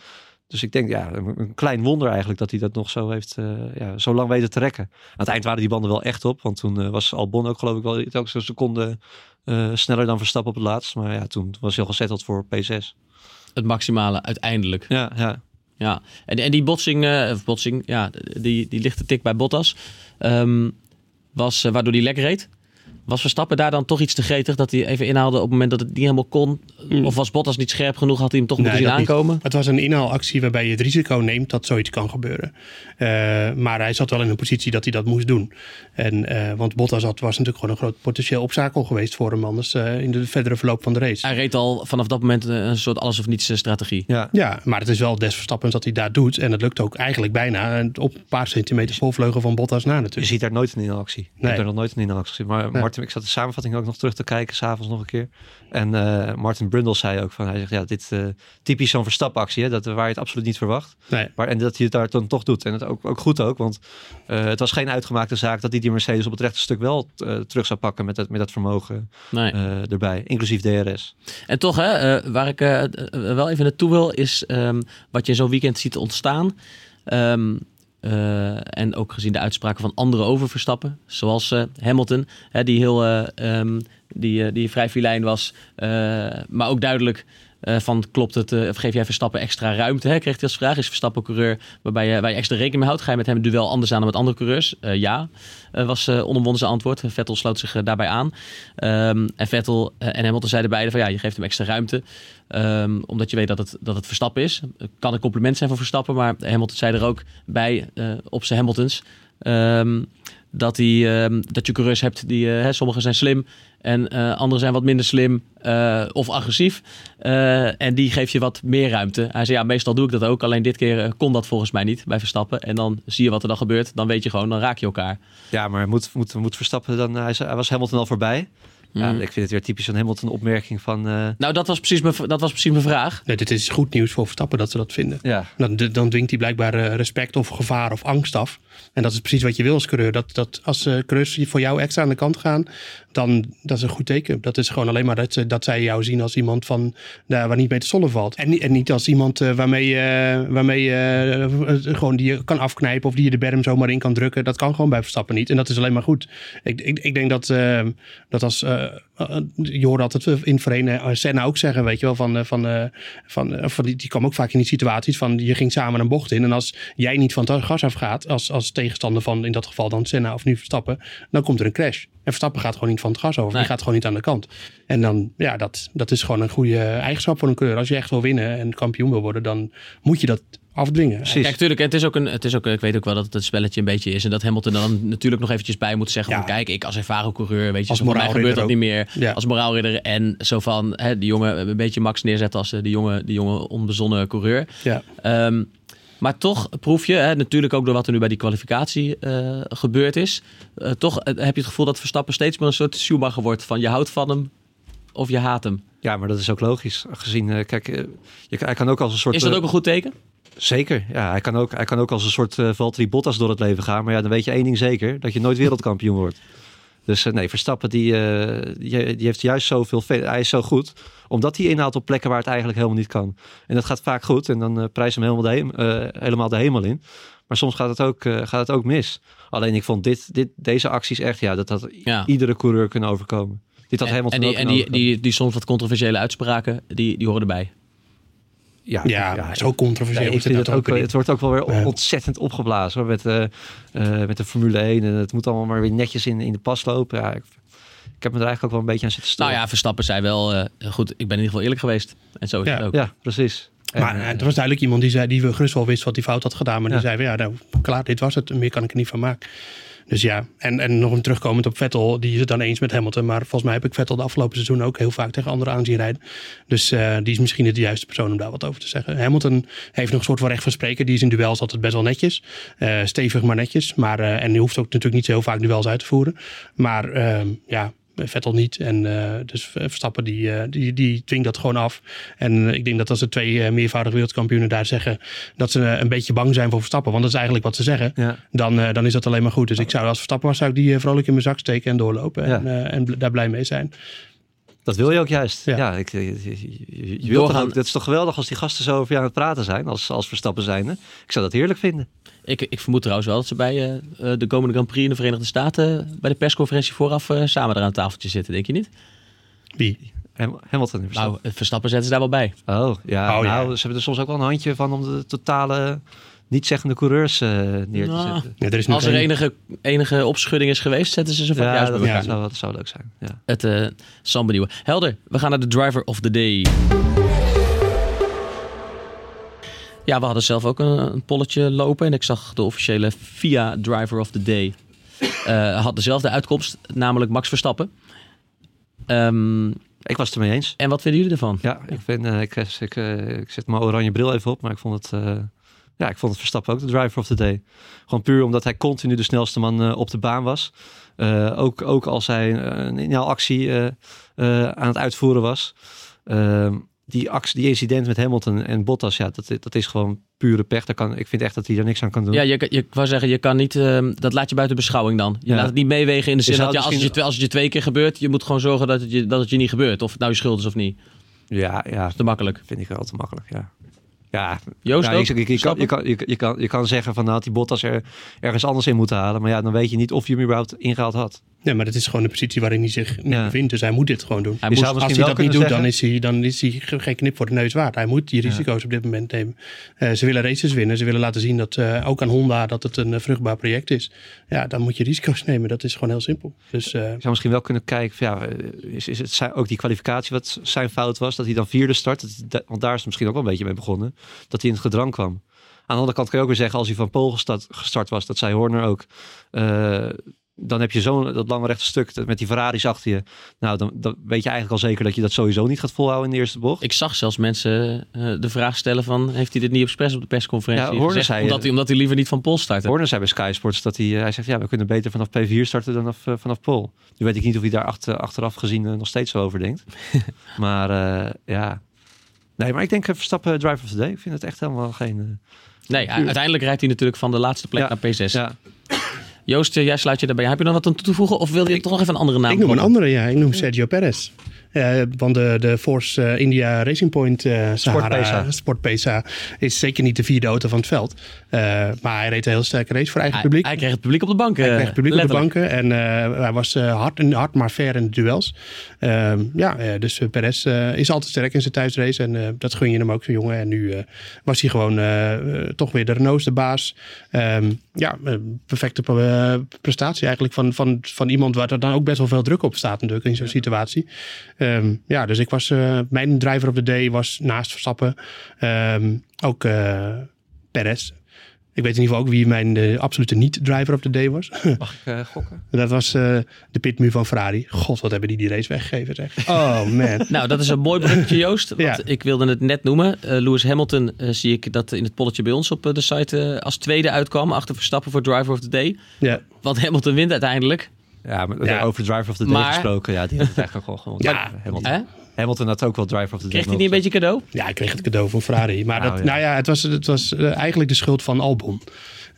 Dus ik denk, ja, een, een klein wonder eigenlijk dat hij dat nog zo heeft, eh, ja, zo lang weten te rekken. Aan het eind waren die banden wel echt op, want toen eh, was Albon ook geloof ik wel elke zo'n seconde eh, sneller dan Verstappen op het laatst. Maar ja, toen was hij al gezetteld voor P6. Het maximale uiteindelijk. Ja, ja. Ja, en, en die botsing, eh, of botsing, ja, die, die lichte tik bij Bottas, ehm, was waardoor hij lek reed. Was Verstappen daar dan toch iets te gretig dat hij even inhaalde op het moment dat het niet helemaal kon? Of was Bottas niet scherp genoeg, had hij hem toch Nee, moeten zien niet. aankomen? Het was een inhaalactie waarbij je het risico neemt dat zoiets kan gebeuren. Eh, maar hij zat wel in een positie dat hij dat moest doen. En, eh, want Bottas had, was natuurlijk gewoon een groot potentieel obstakel geweest voor hem anders eh, in de verdere verloop van de race. Hij reed al vanaf dat moment een soort alles of niets strategie. ja. Ja, maar het is wel des Verstappens dat hij daar doet. En het lukt ook eigenlijk bijna op een paar centimeter voorvleugel van Bottas na Je natuurlijk. ziet daar nooit een inhaalactie. Ik Nee. heb daar nog nooit een inhaalactie gezien. Maar Nee. Martin, ik zat de samenvatting ook nog terug te kijken, s'avonds nog een keer. En eh, Martin Brundle zei ook van, hij zegt, ja, dit eh typisch zo'n verstapactie, hè, dat, waar je het absoluut niet verwacht. Nee. Maar, en dat hij het daar dan toch doet. En het ook, ook goed ook, want eh, het was geen uitgemaakte zaak dat hij die Mercedes op het rechte stuk wel terug zou pakken met dat, met dat vermogen Nee. erbij, inclusief DRS. En toch, hè, waar ik wel even naartoe wil, is ehm, wat je zo'n weekend ziet ontstaan. Ehm, eh, en ook gezien de uitspraken van anderen over Verstappen, zoals eh, Hamilton, hè, die heel eh, ehm, die, eh, die vrij filijn was, eh, maar ook duidelijk eh, van klopt het, eh, of geef jij Verstappen extra ruimte? Hè? Kreeg hij als vraag, is Verstappen coureur waarbij je, waar je extra rekening mee houdt? Ga je met hem duel anders aan dan met andere coureurs? Eh, ja, was uh, onomwonden zijn antwoord. Vettel sloot zich daarbij aan. Ehm, en Vettel en Hamilton zeiden beide van ja, je geeft hem extra ruimte. Ehm, omdat je weet dat het, dat het Verstappen is. Kan een compliment zijn voor Verstappen, maar Hamilton zei er ook bij op zijn Hamiltons. ehm, dat, hij, ehm, dat je coureurs hebt die, eh, hè, sommigen zijn slim en eh anderen zijn wat minder slim eh, of agressief. Eh, en die geef je wat meer ruimte. Hij zei ja, meestal doe ik dat ook. Alleen dit keer kon dat volgens mij niet bij Verstappen. En dan zie je wat er dan gebeurt. Dan weet je gewoon, dan raak je elkaar. Ja, maar moet, moet, moet Verstappen dan... Hij, zei- hij was Hamilton al voorbij. Ja, Mm. ik vind het weer typisch een Hamilton-opmerking van... eh, Nou, dat was precies mijn, dat was precies mijn vraag. Nee, dit is goed nieuws voor Verstappen dat ze dat vinden. ja, Dan, dan dwingt hij blijkbaar respect of gevaar of angst af. En dat is precies wat je wil als coureur. Dat, dat als uh, coureurs voor jou extra aan de kant gaan, dan dat is een goed teken. Dat is gewoon alleen maar dat, dat zij jou zien als iemand van, daar waar niet mee te zollen valt. En, niet- en niet als iemand eh, waarmee, je waarmee eh, gewoon die je kan afknijpen of die je de berm zomaar in kan drukken. Dat kan gewoon bij Verstappen niet. En dat is alleen maar goed. Ik, ik, ik denk dat, dat als, je hoort altijd in het verleden eh, Senna ook zeggen, weet je wel, van, eh, van, eh, van, eh, van die, die kwam ook vaak in die situaties van je ging samen een bocht in. En als jij niet van het gas afgaat, als, als tegenstander van in dat geval dan Senna of nu Verstappen, dan komt er een crash. En Verstappen gaat gewoon niet van het gas over. Nee. Die gaat gewoon niet aan de kant. En dan, ja, dat, dat is gewoon een goede eigenschap voor een coureur. Als je echt wil winnen en kampioen wil worden, dan moet je dat afdwingen. precies. Kijk, tuurlijk, het is ook een, het is ook, ik weet ook wel dat het een spelletje een beetje is. En dat Hamilton dan natuurlijk nog eventjes bij moet zeggen Ja. van kijk, ik als ervaren coureur, weet je, Als zo mij gebeurt dat niet meer. Ja. Als moraalridder en zo van hè, die jongen een beetje Max neerzetten als eh, die jonge, die jonge onbezonnen coureur. Ja. Ehm, maar toch proef je, hè, natuurlijk ook door wat er nu bij die kwalificatie eh, gebeurd is, eh, toch heb je het gevoel dat Verstappen steeds meer een soort Schumacher wordt van je houdt van hem of je haat hem. ja, maar dat is ook logisch. Gezien, eh, kijk, je, hij kan ook als een soort... Is dat ook een goed teken? Zeker, ja. Hij kan, ook, hij kan ook als een soort eh Valtteri Bottas door het leven gaan. Maar ja, dan weet je één ding zeker. Dat je nooit wereldkampioen wordt. Dus eh, nee, Verstappen die, eh, die, die heeft juist zoveel... ve- Hij is zo goed. Omdat hij inhaalt op plekken waar het eigenlijk helemaal niet kan. En dat gaat vaak goed. En dan eh prijs hem helemaal de, helemaal de hemel in. Maar soms gaat het ook, gaat het ook mis. Alleen ik vond dit, dit, deze acties echt... Ja, dat had Ja. iedere coureur kunnen overkomen. Dit had En, Hamilton en, die, en die, die, die soms wat controversiële uitspraken, die, die horen erbij. Ja, Ja, zo controversieel Nee, is het vind het, nou ook, ook weer het wordt ook wel weer Ja. ontzettend opgeblazen hoor, met, eh, eh, met de Formule 1. En het moet allemaal maar weer netjes in, in de pas lopen. Ja, ik, ik heb me er eigenlijk ook wel een beetje aan zitten Nou storen. ja, Verstappen zei wel, eh, goed, ik ben in ieder geval eerlijk geweest. En zo is Ja. het ook. ja, precies. Maar er was duidelijk iemand die zei, die gerust wel wist wat hij fout had gedaan. Maar die zei van ja, nou, klaar, dit was het. Meer kan ik er niet van maken. Dus ja, en, en nog een terugkomend op Vettel, die is het dan eens met Hamilton. Maar volgens mij heb ik Vettel de afgelopen seizoen ook heel vaak tegen anderen aan zien rijden. Dus eh, die is misschien de juiste persoon om daar wat over te zeggen. Hamilton heeft nog een soort van recht van spreken. Die is in duels altijd best wel netjes. Eh, stevig maar netjes. Maar, eh, en die hoeft ook natuurlijk niet zo heel vaak duels uit te voeren. Maar ja, Vettel niet. En eh, dus Verstappen die, eh, die, die dwingt dat gewoon af. En eh, ik denk dat als de twee eh, meervoudige wereldkampioenen daar zeggen dat ze eh, een beetje bang zijn voor Verstappen, want dat is eigenlijk wat ze zeggen, ja. dan, eh, dan is dat alleen maar goed. Dus ik zou als Verstappen was, zou ik die eh, vrolijk in mijn zak steken en doorlopen. Ja. En, eh, en bl- daar blij mee zijn. Dat wil je ook juist. Ja. Ja, ik, je, je, je- je wilt toch Doorgaan. ook, dat is toch geweldig als die gasten zo over je aan het praten zijn, als, als Verstappen zijnde. Ik zou dat heerlijk vinden. Ik, ik vermoed trouwens wel dat ze bij eh, eh, de komende Grand Prix in de Verenigde Staten bij de persconferentie vooraf eh, samen er aan het tafeltje zitten, denk je niet? Wie? Ham- Hamilton en Verstappen. Nou, eh, Verstappen zetten ze daar wel bij. oh, ja. Oh, ja. nou, ze hebben er soms ook wel een handje van om de totale niet-zeggende coureurs eh, neer te Nou, zetten. Ja, er is nog Als er geen- enige, enige opschudding is geweest, zetten ze ze van Ja, juist dat, bij ja. elkaar. Zou, dat zou leuk zijn. Ja. Het eh zal benieuwen. Helder, we gaan naar de driver of the day. Ja, we hadden zelf ook een, een polletje lopen. En ik zag de officiële FIA driver of the day. eh, had dezelfde uitkomst, namelijk Max Verstappen. Ehm, Ik was het ermee eens. en wat vinden jullie ervan? Ja, ik, vind, eh, ik, ik, eh, ik zet mijn oranje bril even op, maar ik vond het, ja, ik vond het Verstappen ook de driver of the day. Gewoon puur omdat hij continu de snelste man op de baan was. Ook, ook als hij een actie aan het uitvoeren was. Ehm, die, actie, die incident met Hamilton en Bottas, ja, dat, dat is gewoon pure pech. Daar kan, ik vind echt dat hij er niks aan kan doen. Ja, je, je, ik wou zeggen, je kan niet, ehm, dat laat je buiten beschouwing dan. Je Ja. laat het niet meewegen in de zin dat ja, als, het je, als het je twee keer gebeurt, je moet gewoon zorgen dat het je, dat het je niet gebeurt. Of het nou je schuld is of niet. ja, ja, Te makkelijk. vind ik wel te makkelijk, ja. Ja, Joost nou, ik- je, kan, je, kan, je, je, kan, je kan zeggen van nou had die Bottas er ergens anders in moeten halen. Maar ja, dan weet je niet of je hem überhaupt ingehaald had. Nee, maar dat is gewoon de positie waarin hij zich nu Ja. bevindt. Dus hij moet dit gewoon doen. Hij moest- Als hij dat niet doet, dan is, hij, dan is hij ge- geen knip voor de neus waard. Hij moet die risico's op dit moment nemen. Eh, ze willen races winnen. Ze willen laten zien dat eh, ook aan Honda dat het een eh, vruchtbaar project is. Ja, dan moet je risico's nemen. Dat is gewoon heel simpel. Dus Je zou misschien wel kunnen kijken, van, ja, is, is het zijn, ook die kwalificatie wat zijn fout was, dat hij dan vierde start, dat, want daar is het misschien ook wel een beetje mee begonnen, dat hij in het gedrang kwam. Aan de andere kant kan je ook weer zeggen, als hij van Pool gestart, gestart was, dat zei Horner ook, dan heb je zo'n dat lange rechte stuk dat- met die Ferraris achter je. Nou, dan, dan weet je eigenlijk al zeker dat je dat sowieso niet gaat volhouden in de eerste bocht. Ik zag zelfs mensen eh, de vraag stellen van... heeft hij dit niet expres op de persconferentie Ja, gezegd? omdat, eh, hij, omdat hij liever niet van Pol startte. Horner zei bij Sky Sports dat hij, eh, hij zegt, ja, we kunnen beter vanaf P4 starten dan vanaf, vanaf Pole. Nu weet ik niet of hij daar achter, achteraf gezien nog steeds zo over denkt. maar ja, nee, maar ik denk Verstappen driver of the day. Ik vind het echt helemaal geen... Nee, uiteindelijk rijdt hij natuurlijk van de laatste plek Ja. naar P6. ja, Joost, eh, jij sluit je daarbij. Heb je nog wat aan toe te voegen? Of wil je toch nog even een andere naam? ik noem een andere, ja. Ik noem Sergio Perez. Eh, want de, de Force eh, India Racing Point eh Sahara Pesa. Sport Pesa is zeker niet de vierde auto van het veld. Maar hij reed een heel sterke race voor eigen Hij, publiek. hij kreeg het publiek op de bank. Hij kreeg het publiek op de banken en hij was hard, hard, maar fair in de duels. Ehm, ja, dus Perez is altijd sterk in zijn thuisrace en dat gun je hem ook, zo'n jongen. En nu was hij gewoon toch weer de Renault's de baas. Ehm, ja, perfecte prestatie eigenlijk van, van, van iemand waar er dan ook best wel veel druk op staat natuurlijk in zo'n situatie. Ehm, ja, dus ik was, eh, mijn driver op de day was naast Verstappen ehm, ook eh Perez. Ik weet in ieder geval ook wie mijn absolute niet-driver op de day was. mag ik eh, gokken? Dat was eh, de pitmuur van Ferrari. God, wat hebben die die race weggegeven zeg. Oh man. Nou, dat is een mooi bruggetje, Joost. Want Ja. Ik wilde het net noemen. Eh, Lewis Hamilton zie ik dat in het polletje bij ons op de site eh, als tweede uitkwam. Achter Verstappen voor Driver of the Day. ja. Want Hamilton wint uiteindelijk. Ja, maar Ja. over driver of the day Maar- gesproken. Ja, die had het eigenlijk ook wel gewonnen. Ja. Hamilton. Hè? Hamilton had ook wel driver of the day. Kreeg hij niet een beetje cadeau? ja, ik kreeg het cadeau van Ferrari. Maar Nou, dat, ja. nou ja, het was, het was eh, eigenlijk de schuld van Albon.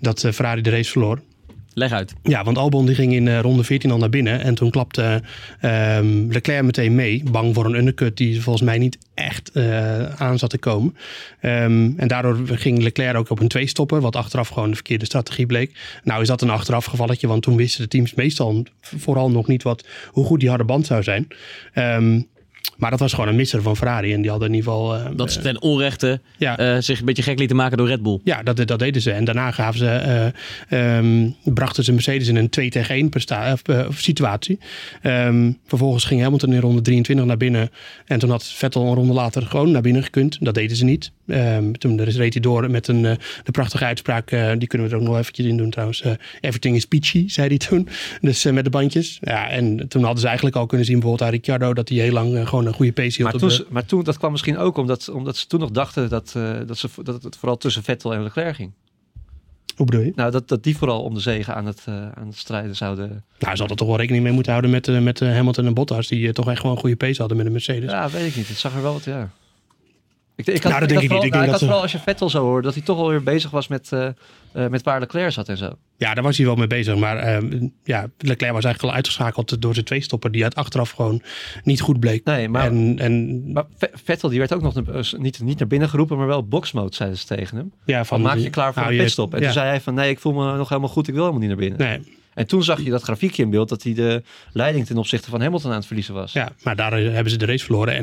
Dat eh, Ferrari de race verloor. Leg uit. Ja, want Albon die ging in eh, ronde 14 al naar binnen. En toen klapte ehm, Leclerc meteen mee. Bang voor een undercut die volgens mij niet echt eh, aan zat te komen. Ehm, en daardoor ging Leclerc ook op een twee stoppen. Wat achteraf gewoon de verkeerde strategie bleek. Nou is dat een achteraf gevalletje. Want toen wisten de teams meestal vooral nog niet wat, hoe goed die harde band zou zijn. Ehm, maar dat was gewoon een misser van Ferrari. En die hadden in ieder geval... eh, Dat ze ten onrechte ja, eh, zich een beetje gek lieten maken door Red Bull. ja, dat, dat deden ze. En daarna gaven ze, eh, ehm, brachten ze Mercedes in een 2 tegen 1 presta- of, eh, of situatie. Ehm, vervolgens ging Hamilton in ronde 23 naar binnen. En toen had Vettel een ronde later gewoon naar binnen gekund. Dat deden ze niet. Ehm, toen reed hij door met een, eh, de prachtige uitspraak. eh, die kunnen we er ook nog eventjes in doen trouwens. Eh, everything is peachy, zei hij toen. Dus eh, met de bandjes. Ja, en toen hadden ze eigenlijk al kunnen zien bijvoorbeeld aan Ricciardo... dat hij heel lang eh, gewoon een goede pace hield. Maar toen, de- maar toen, dat kwam misschien ook omdat, omdat ze toen nog dachten dat, eh, dat, ze, dat het vooral tussen Vettel en Leclerc ging. Hoe bedoel je? Nou, dat, dat die vooral om de zegen aan het, eh, aan het strijden zouden. Nou, ze hadden toch wel rekening mee moeten houden met, eh, met Hamilton en Bottas... die toch echt gewoon een goede pace hadden met de Mercedes. Ja, weet ik niet. Het zag er wel wat, ja. Ik, ik had, Nou, dat denk ik niet. Ik nou, denk ik dat had vooral als je Vettel zo hoorde, dat hij toch alweer bezig was met, eh, eh, met waar Leclerc zat en zo. Ja, daar was hij wel mee bezig. Maar ehm, ja, Leclerc was eigenlijk al uitgeschakeld door zijn tweestopper. Die uit achteraf gewoon niet goed bleek. Nee, maar, en, en maar Vettel die werd ook nog eh, niet, niet naar binnen geroepen, maar wel boxmode zeiden ze tegen hem. ja, Van van maak je klaar voor hou een je- pitstop. En ja. toen zei hij van nee, ik voel me nog helemaal goed, ik wil helemaal niet naar binnen. Nee, En toen zag je dat grafiekje in beeld dat hij de leiding ten opzichte van Hamilton aan het verliezen was. ja, maar daar eh, hebben ze de race verloren.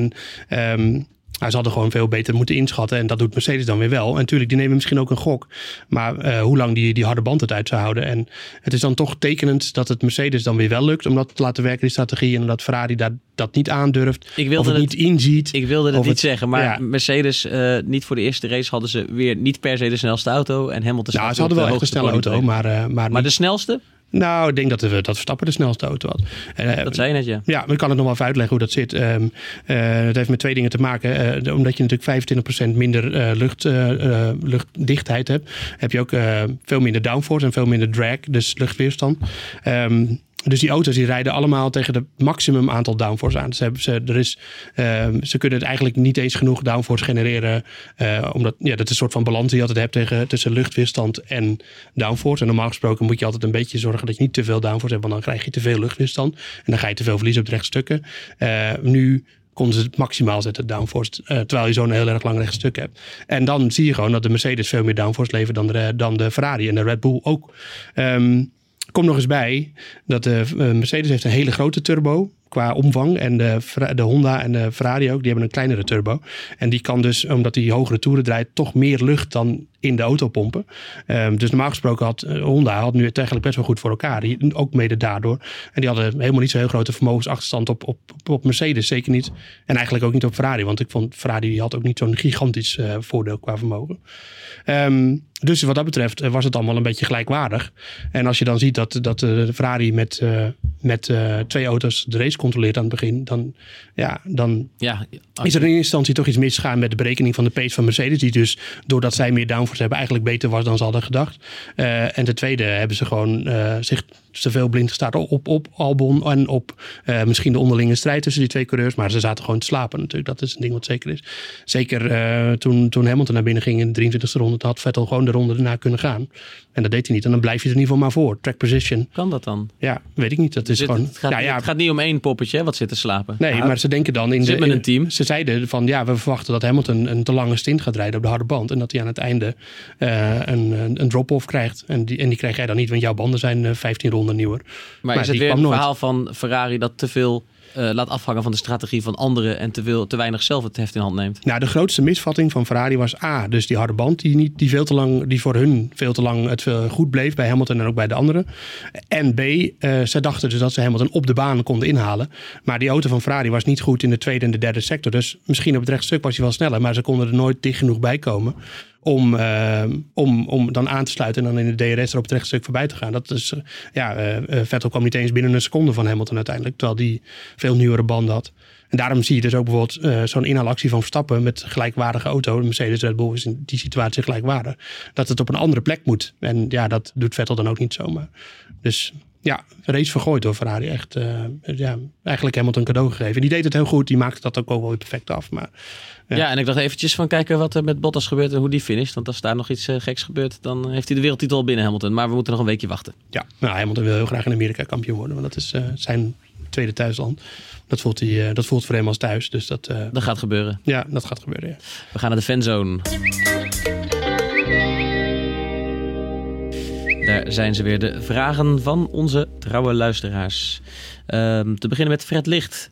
En ehm, hij hadden gewoon veel beter moeten inschatten. En dat doet Mercedes dan weer wel. En natuurlijk, die nemen misschien ook een gok. Maar eh, hoe lang die, die harde band het uit zou houden. En het is dan toch tekenend dat het Mercedes dan weer wel lukt. Om dat te laten werken, die strategie. En dat Ferrari daar, dat niet aandurft. Ik Of wilde het het, niet inziet. ik wilde het Of niet het- zeggen, maar ja. Mercedes, eh, niet voor de eerste race hadden ze weer niet per se de snelste auto. En Hamilton nou, staat ze hadden wel de echt een snelle auto. Maar, eh, maar, Maar niet- de snelste? Nou, ik denk dat, we, dat Verstappen de snelste auto had. Eh, Dat zei je net, ja. Ja, maar ik kan het nog wel even uitleggen hoe dat zit. Ehm eh, het heeft met twee dingen te maken. Eh, omdat je natuurlijk 25% minder eh, lucht, eh, eh, luchtdichtheid hebt, heb je ook eh, veel minder downforce en veel minder drag, dus luchtweerstand. Ehm, dus die auto's die rijden allemaal tegen het maximum aantal downforce aan. Ze, hebben, ze, er is, ehm, ze kunnen het eigenlijk niet eens genoeg downforce genereren. eh, omdat ja, dat is een soort van balans die je altijd hebt tegen, tussen luchtweerstand en downforce. En normaal gesproken moet je altijd een beetje zorgen dat je niet te veel downforce hebt. Want dan krijg je te veel luchtweerstand. En dan ga je te veel verliezen op de rechtstukken. Eh, nu konden ze het maximaal zetten, downforce. eh, terwijl je zo'n heel erg lang rechtstuk hebt. En dan zie je gewoon dat de Mercedes veel meer downforce levert dan de, dan de Ferrari en de Red Bull ook. Ehm Kom nog eens bij dat de eh, Mercedes heeft een hele grote turbo qua omvang. En de, de Honda en de Ferrari ook, die hebben een kleinere turbo. En die kan dus, omdat die hogere toeren draait, toch meer lucht dan in de auto pompen. Ehm, dus normaal gesproken had eh, Honda had nu het eigenlijk best wel goed voor elkaar. Die, ook mede daardoor. En die hadden helemaal niet zo heel grote vermogensachterstand op, op, op Mercedes. Zeker niet. En eigenlijk ook niet op Ferrari. Want ik vond Ferrari die had ook niet zo'n gigantisch eh, voordeel qua vermogen. Ehm, dus wat dat betreft eh, was het allemaal een beetje gelijkwaardig. En als je dan ziet dat, dat de Ferrari met, met twee auto's de race controleert aan het begin, dan, ja, dan Ja, is er in eerste instantie toch iets misgegaan met de berekening van de pace van Mercedes. Die dus, doordat zij meer downforce hebben, eigenlijk beter was dan ze hadden gedacht. Eh, en ten tweede hebben ze gewoon eh, zich te veel blind gestaan op, op Albon en op eh, misschien de onderlinge strijd tussen die twee coureurs. Maar ze zaten gewoon te slapen natuurlijk. Dat is een ding wat zeker is. Zeker eh, toen, toen Hamilton naar binnen ging in de 23e ronde, had Vettel gewoon de ronde erna kunnen gaan. En dat deed hij niet. En dan blijf je er in ieder geval maar voor. Track position. kan dat dan? Ja, weet ik niet. Dat is Zit- gewoon... het, gaat, ja, ja, het gaat niet om één poppetje hè, wat zit te slapen. Nee, maar ze denken dan in de, met een team. Ze zeiden van ja, we verwachten dat Hamilton een te lange stint gaat rijden op de harde band. En dat hij aan het einde eh, een, een, een drop-off krijgt. En die, en die krijg jij dan niet, want jouw banden zijn eh, 15 ronden nieuwer. Maar, Maar is het weer een verhaal van Ferrari dat te veel eh, laat afhangen van de strategie van anderen en te, veel, te weinig zelf het heft in hand neemt? Nou, de grootste misvatting van Ferrari was A, dus die harde band die, niet, die, veel te lang, die voor hun veel te lang het veel goed bleef bij Hamilton en ook bij de anderen. En B, eh ze dachten dus dat ze Hamilton op de baan konden inhalen. Maar die auto van Ferrari was niet goed in de tweede en de derde sector. Dus misschien op het rechtstuk was hij wel sneller, maar ze konden er nooit dicht genoeg bij komen. Om, eh, om, om dan aan te sluiten en dan in de DRS er op het rechtstuk voorbij te gaan. Dat is, eh, ja, eh, eh, Vettel kwam niet eens binnen een seconde van Hamilton uiteindelijk. Terwijl die veel nieuwere banden had. En daarom zie je dus ook bijvoorbeeld zo'n inhaalactie van Verstappen met gelijkwaardige auto. De Mercedes Red Bull is in die situatie gelijkwaardig. Dat het op een andere plek moet. En ja, dat doet Vettel dan ook niet zomaar. Dus ja, race vergooid door Ferrari. Echt, ja, eigenlijk Hamilton cadeau gegeven. Die deed het heel goed. Die maakte dat ook wel weer perfect af. Maar Ja. Ja. en ik dacht eventjes van kijken wat er met Bottas gebeurt en hoe die finisht. Want als daar nog iets eh, geks gebeurt, dan heeft hij de wereldtitel al binnen Hamilton. Maar we moeten nog een weekje wachten. ja, nou, Hamilton wil heel graag in Amerika kampioen worden. Want dat is eh, zijn tweede thuisland. Dat voelt, hij, eh, dat voelt voor hem als thuis. Dus dat, eh, Dat gaat gebeuren. ja, dat gaat gebeuren. Ja. We gaan naar de fanzone. Daar zijn ze weer, de vragen van onze trouwe luisteraars. Ehm, te beginnen met Fred Licht.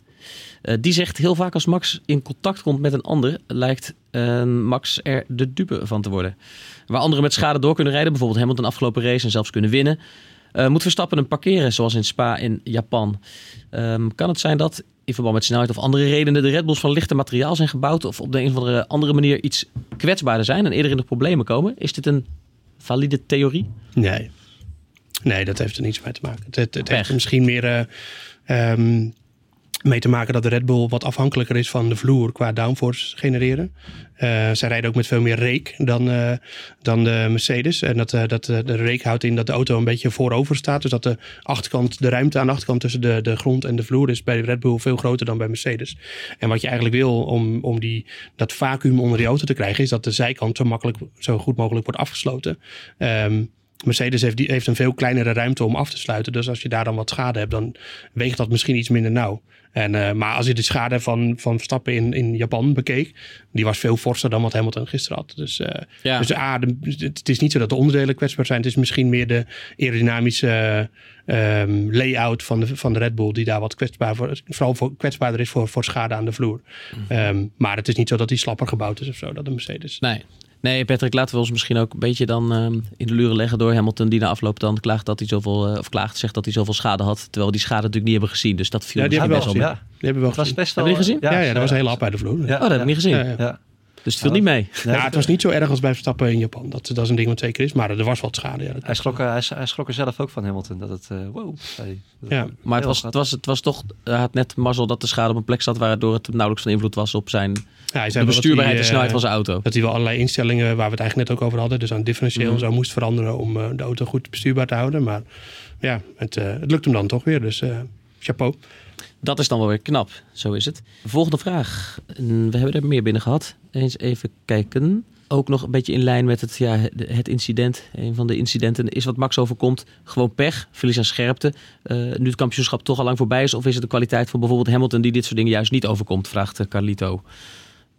Eh, die zegt heel vaak als Max in contact komt met een ander, lijkt eh, Max er de dupe van te worden. Waar anderen met schade door kunnen rijden, bijvoorbeeld Hamilton afgelopen race en zelfs kunnen winnen, eh, moet Verstappen hem parkeren, zoals in Spa in Japan. Ehm, kan het zijn dat in verband met snelheid of andere redenen de Red Bulls van lichter materiaal zijn gebouwd of op de een of andere, andere manier iets kwetsbaarder zijn en eerder in de problemen komen? Is dit een valide theorie? Nee. Nee, dat heeft er niets mee te maken. Het, het, heeft misschien meer eh, ehm, mee te maken dat de Red Bull wat afhankelijker is van de vloer qua downforce genereren. Eh, zij rijden ook met veel meer reek dan, eh, dan de Mercedes. En dat, eh, dat, de reek houdt in dat de auto een beetje voorover staat. Dus dat de achterkant, de ruimte aan de achterkant tussen de, de grond en de vloer is bij de Red Bull veel groter dan bij Mercedes. En wat je eigenlijk wil om, om die, dat vacuüm onder die auto te krijgen, is dat de zijkant zo makkelijk, zo goed mogelijk wordt afgesloten. Ehm, Mercedes heeft, die, heeft een veel kleinere ruimte om af te sluiten. Dus als je daar dan wat schade hebt, dan weegt dat misschien iets minder nauw. En, eh, maar als je de schade van, van Verstappen in, in Japan bekeek, die was veel forser dan wat Hamilton gisteren had. Dus, eh, Ja. dus A, de- het is niet zo dat de onderdelen kwetsbaar zijn. Het is misschien meer de aerodynamische ehm, layout van de, van de Red Bull die daar wat kwetsbaar voor, vooral voor, kwetsbaarder is voor, voor schade aan de vloer. Ehm, maar het is niet zo dat die slapper gebouwd is of zo, dat de Mercedes. Nee. Nee, Patrick, laten we ons misschien ook een beetje dan ehm, in de luren leggen door Hamilton, die na afloop dan klaagt dat hij zoveel, eh, of klaagt, zegt dat hij zoveel schade had, terwijl we die schade natuurlijk niet hebben gezien. Dus dat viel Ja, die hebben we best wel mee. Die hebben we wel was gezien. best wel... Hebben jullie gezien? Ja, ja, dat was een hele hap uit de vloer. Ja. Oh, dat heb ik niet gezien. Ja, ja. Ja. Dus het viel niet mee. Nee, ja, het was niet zo erg als bij Verstappen in Japan. Dat, dat is een ding wat zeker is. Maar er was wat schade. Ja, Hij schrok, er- hij, hij schrok er zelf ook van Hamilton. Dat het, eh, wow. Ja. Maar het was, het was, het was toch, hij had net mazzel dat de schade op een plek zat waardoor het nauwelijks van invloed was op zijn Ja, hij de zei bestuurbaarheid hij, en snelheid eh, van zijn auto. Dat hij wel allerlei instellingen waar we het eigenlijk net ook over hadden. Dus aan het differentieel en zo moest veranderen om eh, de auto goed bestuurbaar te houden. Maar ja, het, eh, het lukt hem dan toch weer. Dus eh, chapeau. Dat is dan wel weer knap. Zo is het. Volgende vraag. We hebben er meer binnen gehad. Eens even kijken. ook nog een beetje in lijn met het, ja, het- het incident. Een van de incidenten is wat Max overkomt. Gewoon pech, verlies aan scherpte. Eh, nu het kampioenschap toch al lang voorbij is. Of is het de kwaliteit van bijvoorbeeld Hamilton die dit soort dingen juist niet overkomt? Vraagt eh, Carlito.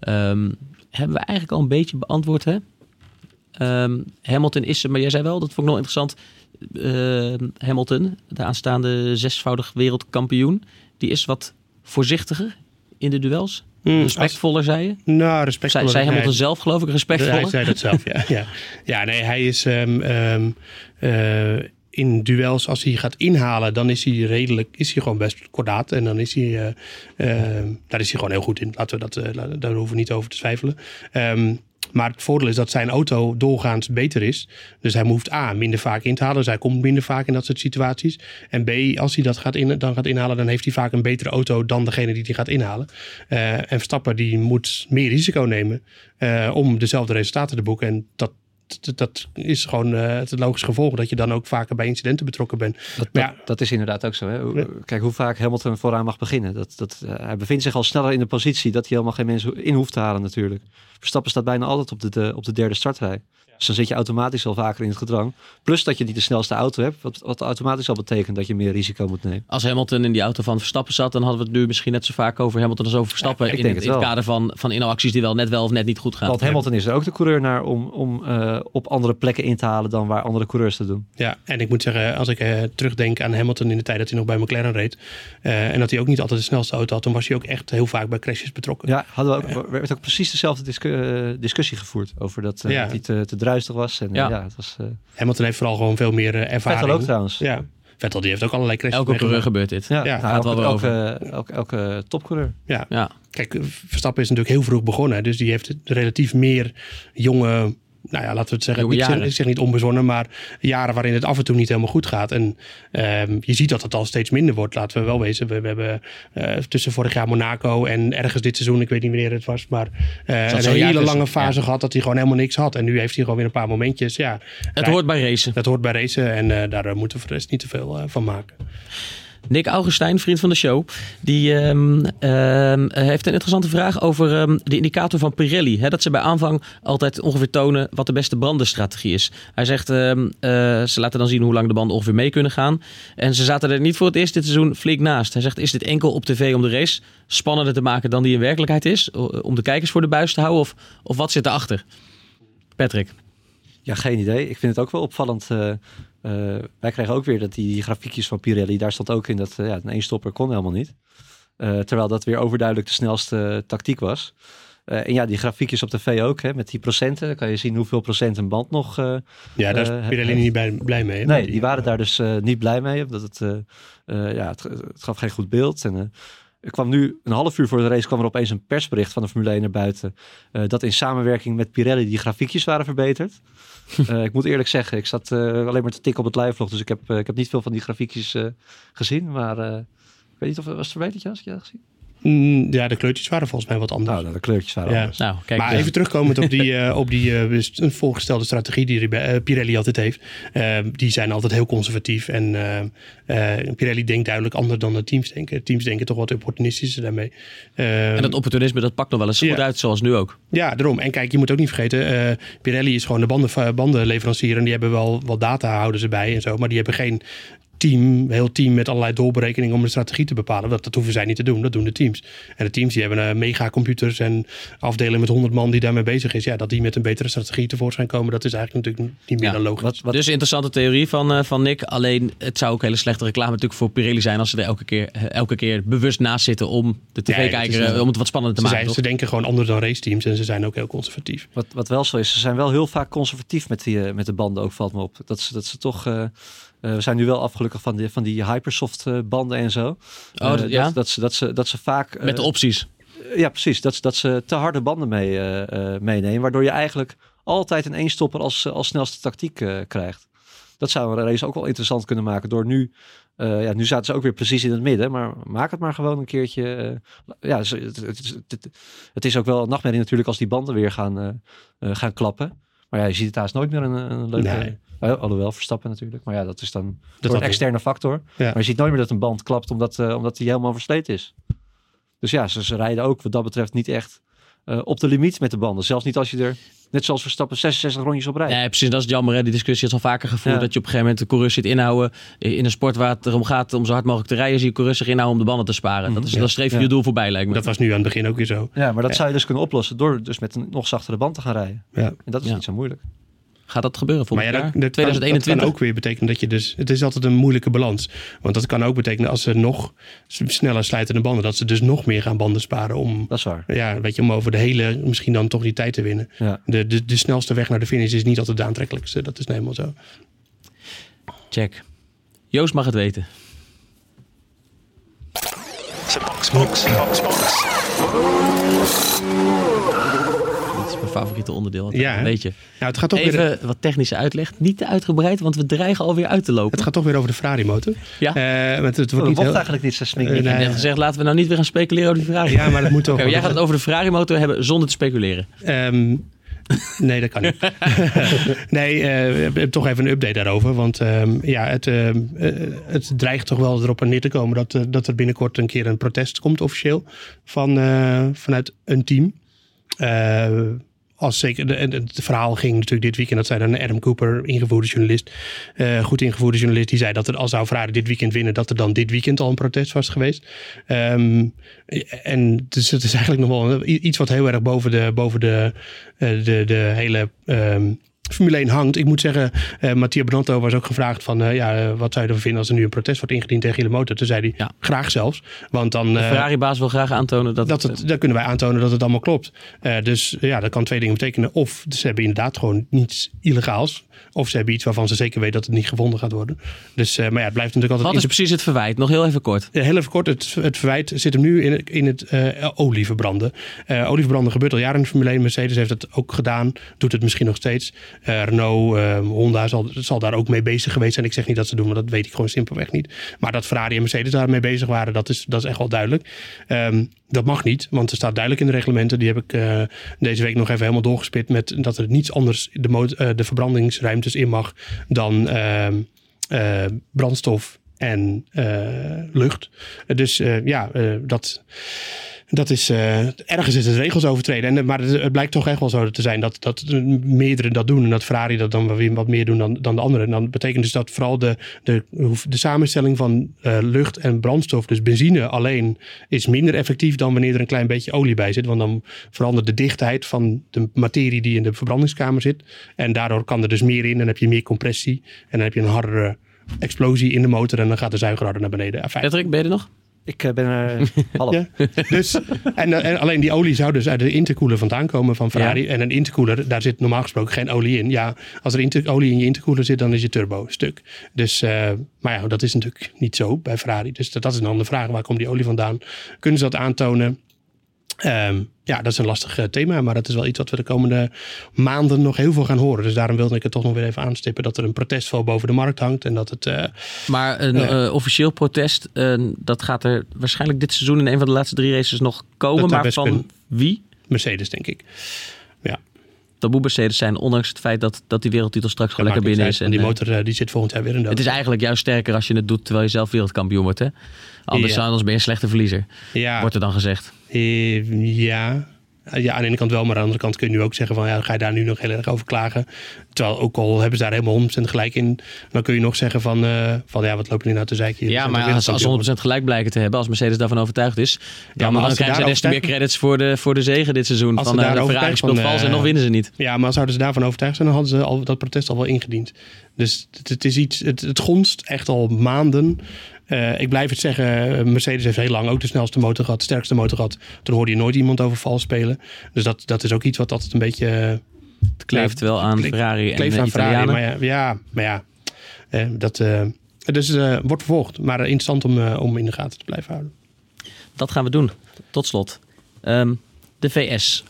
Ehm, hebben we eigenlijk al een beetje beantwoord, hè? Ehm, Hamilton is, maar jij zei wel, dat vond ik nog interessant. Ehm, Hamilton, de aanstaande zesvoudig wereldkampioen, die is wat voorzichtiger in de duels. Hmm, Respectvoller, zei je? nou, respect. Zij, zij Hamilton zelf, geloof ik, respectvoller. Hij zei dat zelf, ja. Ja, ja nee, hij is eh, in duels, als hij gaat inhalen, dan is hij redelijk, is hij gewoon best kordaat. En dan is hij, eh, ehm, daar is hij gewoon heel goed in. Laten we dat, eh, daar hoeven we niet over te twijfelen. Ehm, maar het voordeel is dat zijn auto doorgaans beter is. Dus hij hoeft A, minder vaak in te halen. Dus hij komt minder vaak in dat soort situaties. En B, als hij dat gaat in, dan gaat inhalen, dan heeft hij vaak een betere auto dan degene die hij gaat inhalen. Eh, en Verstappen die moet meer risico nemen eh, om dezelfde resultaten te boeken. En dat, dat, dat is gewoon eh, het logische gevolg dat je dan ook vaker bij incidenten betrokken bent. Dat, Maar ja. dat is inderdaad ook zo. Hè? Kijk hoe vaak Hamilton vooraan mag beginnen. Dat, dat, eh, hij bevindt zich al sneller in de positie dat hij helemaal geen mensen in hoeft te halen natuurlijk. Verstappen staat bijna altijd op de, de- op de derde startrij. Dus dan zit je automatisch al vaker in het gedrang. Plus dat je niet de snelste auto hebt. Wat, wat automatisch al betekent dat je meer risico moet nemen. Als Hamilton in die auto van Verstappen zat, dan hadden we het nu misschien net zo vaak over Hamilton als over Verstappen. ik in, denk het, het in het wel. kader van, van inhaalacties die wel net wel of net niet goed gaan. Want Hamilton is er ook de coureur naar om, om eh, op andere plekken in te halen dan waar andere coureurs te doen. Ja, en ik moet zeggen, als ik eh, terugdenk aan Hamilton in de tijd dat hij nog bij McLaren reed. eh, en dat hij ook niet altijd de snelste auto had, dan was hij ook echt heel vaak bij crashes betrokken. Ja, hadden we ook, werd ook precies dezelfde discu- discussie gevoerd over dat, eh, Ja. dat hij te, te druistig was. En eh, Ja. ja, het was eh Hamilton heeft vooral gewoon veel meer eh, ervaring. Vettel ook trouwens. Ja, Vettel die heeft ook allerlei crashes Elke coureur gebeurt dit. Ja, Ja, nou, gaat elke, elke, elke topcoureur. Ja. Ja. Kijk, Verstappen is natuurlijk heel vroeg begonnen. Dus die heeft relatief meer jonge, nou ja, laten we het zeggen, ik zeg, ik zeg niet onbezonnen, maar jaren waarin het af en toe niet helemaal goed gaat. En ehm, je ziet dat het al steeds minder wordt, laten we wel wezen. We, we hebben eh, tussen vorig jaar Monaco en ergens dit seizoen, ik weet niet wanneer het was, maar eh, een hele tussen, lange fase ja. gehad dat hij gewoon helemaal niks had. En nu heeft hij gewoon weer een paar momentjes. Ja, Het hoort bij racen. dat hoort bij racen en eh, daar moeten we voor de rest niet te veel van maken. Nick Augustijn, vriend van de show, die ehm, ehm, heeft een interessante vraag over ehm, de indicator van Pirelli. Dat ze bij aanvang altijd ongeveer tonen wat de beste brandenstrategie is. Hij zegt, eh, ze laten dan zien hoe lang de banden ongeveer mee kunnen gaan. En ze zaten er niet voor het eerst dit seizoen flink naast. Hij zegt, is dit enkel op tv om de race spannender te maken dan die in werkelijkheid is? Om de kijkers voor de buis te houden? Of, of wat zit erachter? Patrick. Ja, geen idee. Ik vind het ook wel opvallend. eh, eh, wij kregen ook weer dat die, die grafiekjes van Pirelli, daar stond ook in dat eh, ja, een éénstopper kon helemaal niet. Eh, terwijl dat weer overduidelijk de snelste tactiek was. En ja, die grafiekjes op tv ook, hè, met die procenten. Dan kan je zien hoeveel procent een band nog... Ja, daar is Pirelli niet bij, blij mee. hè? nee, die waren daar dus niet blij mee. Omdat het, ja, het, het gaf geen goed beeld. En, er kwam nu een half uur voor de race kwam er opeens een persbericht van de Formule 1 naar buiten. eh, dat in samenwerking met Pirelli die grafiekjes waren verbeterd. Eh, ik moet eerlijk zeggen, ik zat eh, alleen maar te tikken op het live Dus ik heb, ik heb niet veel van die grafiekjes gezien. Maar ik weet niet of was het verbeterd, Jas? Had je dat gezien? Mm, ja, de kleurtjes waren volgens mij wat anders. Nou, de kleurtjes waren Ja. anders. Nou, kijk. maar even terugkomend op die, eh, op die eh, een voorgestelde strategie die eh, Pirelli altijd heeft. Eh, die zijn altijd heel conservatief. En Pirelli denkt duidelijk anders dan de teams denken. Teams denken toch wat opportunistischer daarmee. Eh, En dat opportunisme, dat pakt nog wel eens goed Ja. uit, zoals nu ook. ja, daarom. En kijk, je moet ook niet vergeten, eh, Pirelli is gewoon de banden, bandenleverancier. En die hebben wel wat data houden ze bij en zo. Maar die hebben geen team, heel team met allerlei doorberekeningen om een strategie te bepalen. Dat, dat hoeven zij niet te doen. Dat doen de teams. En de teams die hebben eh, megacomputers en afdelingen met 100 man die daarmee bezig is. Ja, dat die met een betere strategie tevoorschijn komen, dat is eigenlijk natuurlijk niet meer Ja, dan logisch. Wat, wat, Dus interessante theorie van, eh, van Nick. Alleen het zou ook hele slechte reclame natuurlijk voor Pirelli zijn als ze er elke keer, eh, elke keer bewust naast zitten om de tv-kijker, eh, om het wat spannender te ze, maken. zijn, ze denken gewoon anders dan raceteams en ze zijn ook heel conservatief. Wat, wat wel zo is, ze zijn wel heel vaak conservatief met, die, met de banden ook, valt me op. Dat ze, dat ze toch, eh, eh, we zijn nu wel afgelukkig van die, van die Hypersoft eh, banden en zo. Oh, Eh, dat- ja? dat, dat, ze, dat, ze, dat ze vaak... eh, Met de opties. ja, precies. Dat, ze- dat ze te harde banden mee, eh, eh, meenemen. Waardoor je eigenlijk altijd een eenstopper als, als snelste tactiek eh, krijgt. Dat zou een race ook wel interessant kunnen maken. Door nu, eh, ja, nu zaten ze ook weer precies in het midden. Maar maak het maar gewoon een keertje. eh, ja, het, het, is- het, het is ook wel een nachtmerrie natuurlijk als die banden weer gaan, eh, eh, gaan klappen. Maar ja, je ziet het haast nooit meer een, een leuke... Nee. Eh, alhoewel, Verstappen natuurlijk. Maar ja, dat is dan een externe factor. Ja. Maar je ziet nooit meer dat een band klapt omdat, eh, omdat die helemaal versleten is. Dus ja, ze, ze rijden ook wat dat betreft niet echt eh, op de limiet met de banden. Zelfs niet als je er Net zoals Verstappen 66 rondjes op rij. Ja, precies. Dat is jammer. Hè? Die discussie is al vaker gevoerd. Ja. Dat je op een gegeven moment de coureurs zit inhouden. In een sport waar het erom gaat om zo hard mogelijk te rijden. Zie je coureurs zich inhouden om de banden te sparen. Dat is, dat streef je Ja. je doel voorbij lijkt me. Dat was nu aan het begin ook weer zo. Ja, maar dat Ja. zou je dus kunnen oplossen door dus met een nog zachtere band te gaan rijden. Ja. En dat is Ja. niet zo moeilijk. Gaat dat gebeuren Maar volgend ja, dat, jaar? dat, kan, dat 2021? kan ook weer betekenen dat je dus... Het is altijd een moeilijke balans. Want dat kan ook betekenen als ze nog sneller slijtende banden... dat ze dus nog meer gaan banden sparen om... Dat is waar. Ja, weet je, om over de hele, misschien dan toch die tijd te winnen. Ja. De, de, de snelste weg naar de finish is niet altijd de aantrekkelijkste. Dat is nou helemaal zo. Check. Joost mag het weten. Box, box, box, box. Favoriete onderdeel. Ja, weet je. Nou, het gaat toch weer... Even wat technische uitleg. Niet te uitgebreid, want we dreigen alweer uit te lopen. Het gaat toch weer over de Ferrari motor. Ja. Eh, want het Oh, wordt dat niet mocht heel... eigenlijk niet zo Eh, nee. gezegd, laten we nou niet weer gaan speculeren over die Ferrari. Ja, maar dat moet toch... Jij gaat het over de Ferrari motor hebben zonder te speculeren. Ehm, nee, dat kan niet. nee, eh, we hebben toch even een update daarover. Want ehm, ja, het, ehm, eh, het dreigt toch wel erop neer te komen dat, dat er binnenkort een keer een protest komt officieel van, eh, vanuit een team. Als zeker, de, het verhaal ging natuurlijk dit weekend, dat zei dan Adam Cooper, ingevoerde journalist, eh, goed ingevoerde journalist, die zei dat er, als zou Ferrari dit weekend winnen, dat er dan dit weekend al een protest was geweest. Ehm, en dus het is eigenlijk nog wel iets wat heel erg boven de, boven de, eh, de, de hele ehm, Formule 1 hangt. Ik moet zeggen, eh Mattia Benotto was ook gevraagd van, eh, ja, eh, wat zou je ervan vinden als er nu een protest wordt ingediend tegen jullie motor? Toen zei hij, Ja. graag zelfs. Want dan... De Ferrari-baas wil graag aantonen dat, dat het, dan kunnen wij aantonen dat het allemaal klopt. Dus ja, dat kan twee dingen betekenen. Of ze hebben inderdaad gewoon niets illegaals. Of ze hebben iets waarvan ze zeker weten dat het niet gevonden gaat worden. Dus, maar ja, het blijft natuurlijk Wat altijd... is precies het verwijt? Nog heel even kort. Heel even kort, het, het verwijt zit hem nu in, het- in het olieverbranden. Olieverbranden gebeurt al jaren in de Formule 1. Mercedes heeft het ook gedaan, doet het misschien nog steeds. Eh, Renault, eh, Honda zal, zal daar ook mee bezig geweest zijn. Ik zeg niet dat ze doen, want dat weet ik gewoon simpelweg niet. Maar dat Ferrari en Mercedes daarmee bezig waren, dat is, dat is echt wel duidelijk. Ehm, dat mag niet, want er staat duidelijk in de reglementen. Die heb ik eh, deze week nog even helemaal doorgespit met dat er niets anders de, eh, de verbrandingsruimtes in mag dan ehm, eh, brandstof en lucht. Dus ja, dat, dat is eh, ergens is het regels overtreden. En, maar het, blijkt toch echt wel zo te zijn dat, dat meerdere dat doen. En dat Ferrari dat dan weer wat meer doen dan, dan de anderen. En dan betekent dus dat vooral de, de, de samenstelling van eh, lucht en brandstof, dus benzine alleen, is minder effectief dan wanneer er een klein beetje olie bij zit. Want dan verandert de dichtheid van de materie die in de verbrandingskamer zit. En daardoor kan er dus meer in. En heb je meer compressie. En dan heb je een hardere explosie in de motor. En dan gaat de zuiger harder naar beneden. Enfin, Patrick, ben je er nog? Ik eh, ben er half. ja. Dus, en, eh, en alleen die olie zou dus uit de intercooler vandaan komen van Ferrari. En een intercooler, daar zit normaal gesproken geen olie in. Ja, als er inter- olie in je intercooler zit, dan is je turbo stuk. Dus, eh, maar ja, dat is natuurlijk niet zo bij Ferrari. Dus dat, dat is een andere vraag. Waar komt die olie vandaan? Kunnen ze dat aantonen? Ehm, ja, dat is een lastig eh, thema, maar dat is wel iets wat we de komende maanden nog heel veel gaan horen. Dus daarom wilde ik het toch nog weer even aanstippen dat er een protestval boven de markt hangt en dat het eh, Maar een Ja. eh, officieel protest, dat gaat er waarschijnlijk dit seizoen in een van de laatste drie races nog komen. Maar van kunnen. wie? Mercedes, denk ik. Dat moet Mercedes zijn, ondanks het feit dat, dat die wereldtitel straks gewoon lekker binnen is. En, die motor die zit volgend jaar weer in de het is eigenlijk juist sterker als je het doet terwijl je zelf wereldkampioen wordt. Hè? Anders, Ja. anders ben je een slechte verliezer, ja. wordt er dan gezegd. Eh, ja. ja, aan de ene kant wel, maar aan de andere kant kun je nu ook zeggen van ja, ga je daar nu nog heel erg over klagen. Terwijl ook al hebben ze daar helemaal 100% gelijk in, dan kun je nog zeggen van, eh, van ja, wat lopen jullie nou te zeiken? Ja, maar als, als ze wereldkampioen. 100% gelijk blijken te hebben, als Mercedes daarvan overtuigd is, dan, maar dan als ze krijgen ze des te meer credits voor de, voor de zegen dit seizoen. Als ze Van eh, daar de Ferrari speelt van, vals en nog winnen ze niet. Ja, maar zouden ze daarvan overtuigd zijn, dan hadden ze al, dat protest al wel ingediend. Dus het, het is iets, het, het gonst echt al maanden. Eh, ik blijf het zeggen, eh, Mercedes heeft heel lang ook de snelste motor gehad, de sterkste motor gehad. Toen hoorde je nooit iemand over vals spelen. Dus dat, dat is ook iets wat altijd een beetje... eh, Het kleeft wel aan kleeft- Ferrari en kleeft de aan Ferrari. Maar ja, ja, maar ja eh, dat eh, dus eh, wordt vervolgd. Maar eh, interessant om, eh, om in de gaten te blijven houden. Dat gaan we doen. Tot slot. Ehm, de VS.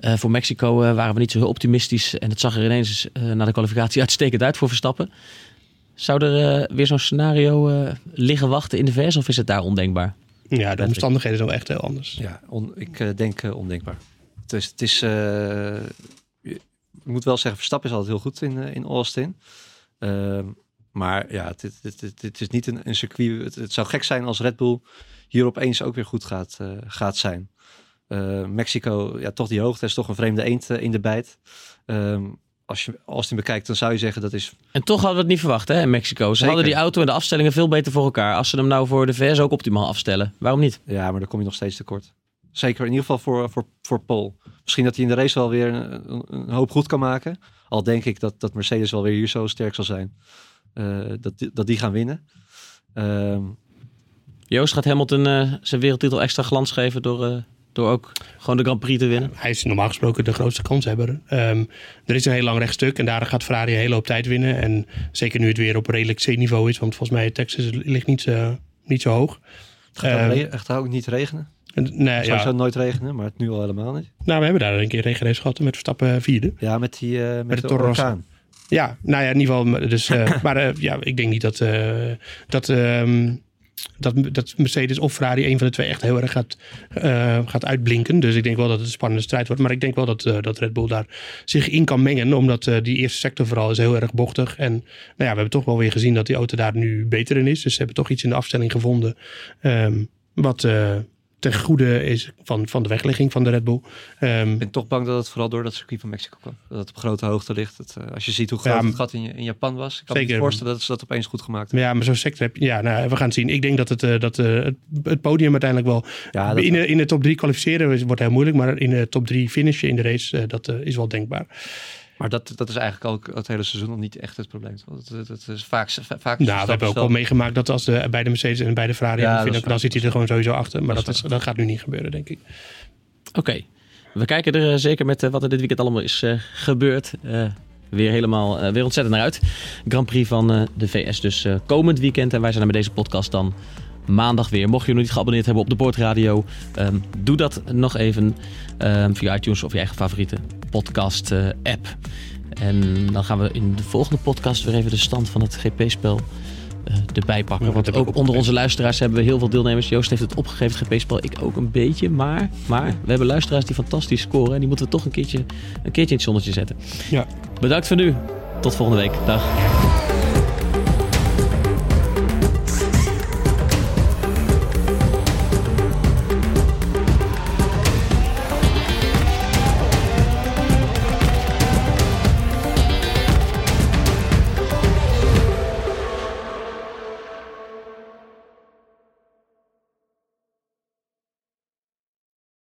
Eh, voor Mexico eh, waren we niet zo heel optimistisch. En het zag er ineens eh, na de kwalificatie uitstekend uit voor Verstappen. Zou er eh, weer zo'n scenario eh, liggen wachten in de VS? Of is het daar ondenkbaar? Ja, de omstandigheden zijn wel echt heel anders. Ja, on- ik eh, denk ondenkbaar. Het is, het is eh, je- ik moet wel zeggen, Verstappen is altijd heel goed in, in Austin. Ehm, maar ja, het, het, het, het- het is niet een, een circuit. Het, het zou gek zijn als Red Bull hier opeens ook weer goed gaat, eh, gaat zijn. Uh, Mexico, ja, toch die hoogte is toch een vreemde eend in de bijt. Um, als je Austin bekijkt, dan zou je zeggen dat is... En toch hadden we het niet verwacht hè, in Mexico. Ze hadden die auto en de afstellingen veel beter voor elkaar. Als ze hem nou voor de VS ook optimaal afstellen. Waarom niet? Ja, maar dan kom je nog steeds tekort. Zeker in ieder geval voor, voor, voor Paul. Misschien dat hij in de race wel weer een, een, hoop goed kan maken. Al denk ik dat, dat Mercedes wel weer hier zo sterk zal zijn. Uh, dat, dat die gaan winnen. Uh, Joost gaat Hamilton uh, zijn wereldtitel extra glans geven door uh, door ook gewoon de Grand Prix te winnen? Hij is normaal gesproken de grootste kanshebber. Um, er is een heel lang rechtstuk en daar gaat Ferrari een hele hoop tijd winnen. En zeker nu het weer op redelijk C-niveau is, want volgens mij Texas ligt niet, zo, niet zo hoog. Het gaat, um, echt ook niet regenen? Nee, het zou ja. nooit regenen, maar het nu al helemaal niet. Nou, we hebben daar een keer regenrace gehad met Verstappen vierde. Ja, met die uh, met, met, de, de orkaan. Ja, nou ja, in ieder geval. Dus, uh, maar uh, ja, ik denk niet dat, dat um, dat, dat Mercedes of Ferrari een van de twee echt heel erg gaat, uh, gaat uitblinken. Dus ik denk wel dat het een spannende strijd wordt. Maar ik denk wel dat, uh, dat Red Bull daar zich in kan mengen. Omdat uh, die eerste sector vooral is heel erg bochtig. En nou ja, we hebben toch wel weer gezien dat die auto daar nu beter in is. Dus ze hebben toch iets in de afstelling gevonden. Um, wat ten goede is van, van de weglegging van de Red Bull. Um, ik ben toch bang dat het vooral door dat circuit van Mexico kwam. Dat het op grote hoogte ligt. Het, uh, als je ziet hoe groot ja, het gat in, in, Japan was. Ik kan zeker. me voorstellen dat ze dat opeens goed gemaakt hebben. Ja, maar zo'n sector heb je... Ja, nou, we gaan het zien. Ik denk dat het, uh, dat, uh, het, podium uiteindelijk wel... Ja, in, de, in de top 3 kwalificeren wordt heel moeilijk. Maar in de top 3 finishen in de race, dat is wel denkbaar. Maar dat, dat is eigenlijk ook het hele seizoen nog niet echt het probleem. Dat, is vaak, vaak nou, we hebben ook wel meegemaakt dat als de, bij de Mercedes en bij de Ferrari ja, vinden, dan zit hij er gewoon sowieso achter. Maar dat, dat, is, dat gaat nu niet gebeuren, denk ik. Oké. We kijken er uh, zeker met uh, wat er dit weekend allemaal is uh, gebeurd. weer helemaal weer ontzettend naar uit. Grand Prix van de VS dus komend weekend. En wij zijn er met deze podcast dan maandag weer. Mocht je nog niet geabonneerd hebben op de Boordradio, um, doe dat nog even um, via iTunes of je eigen favoriete podcast uh, app. En dan gaan we in de volgende podcast weer even de stand van het GP-spel uh, erbij pakken. Ja, Want ook onder onze luisteraars hebben we heel veel deelnemers. Joost heeft het opgegeven, het GP-spel. Ik ook een beetje. Maar, maar we hebben luisteraars die fantastisch scoren. En die moeten we toch een keertje, een keertje in het zonnetje zetten. Ja. Bedankt voor nu. Tot volgende week. Dag.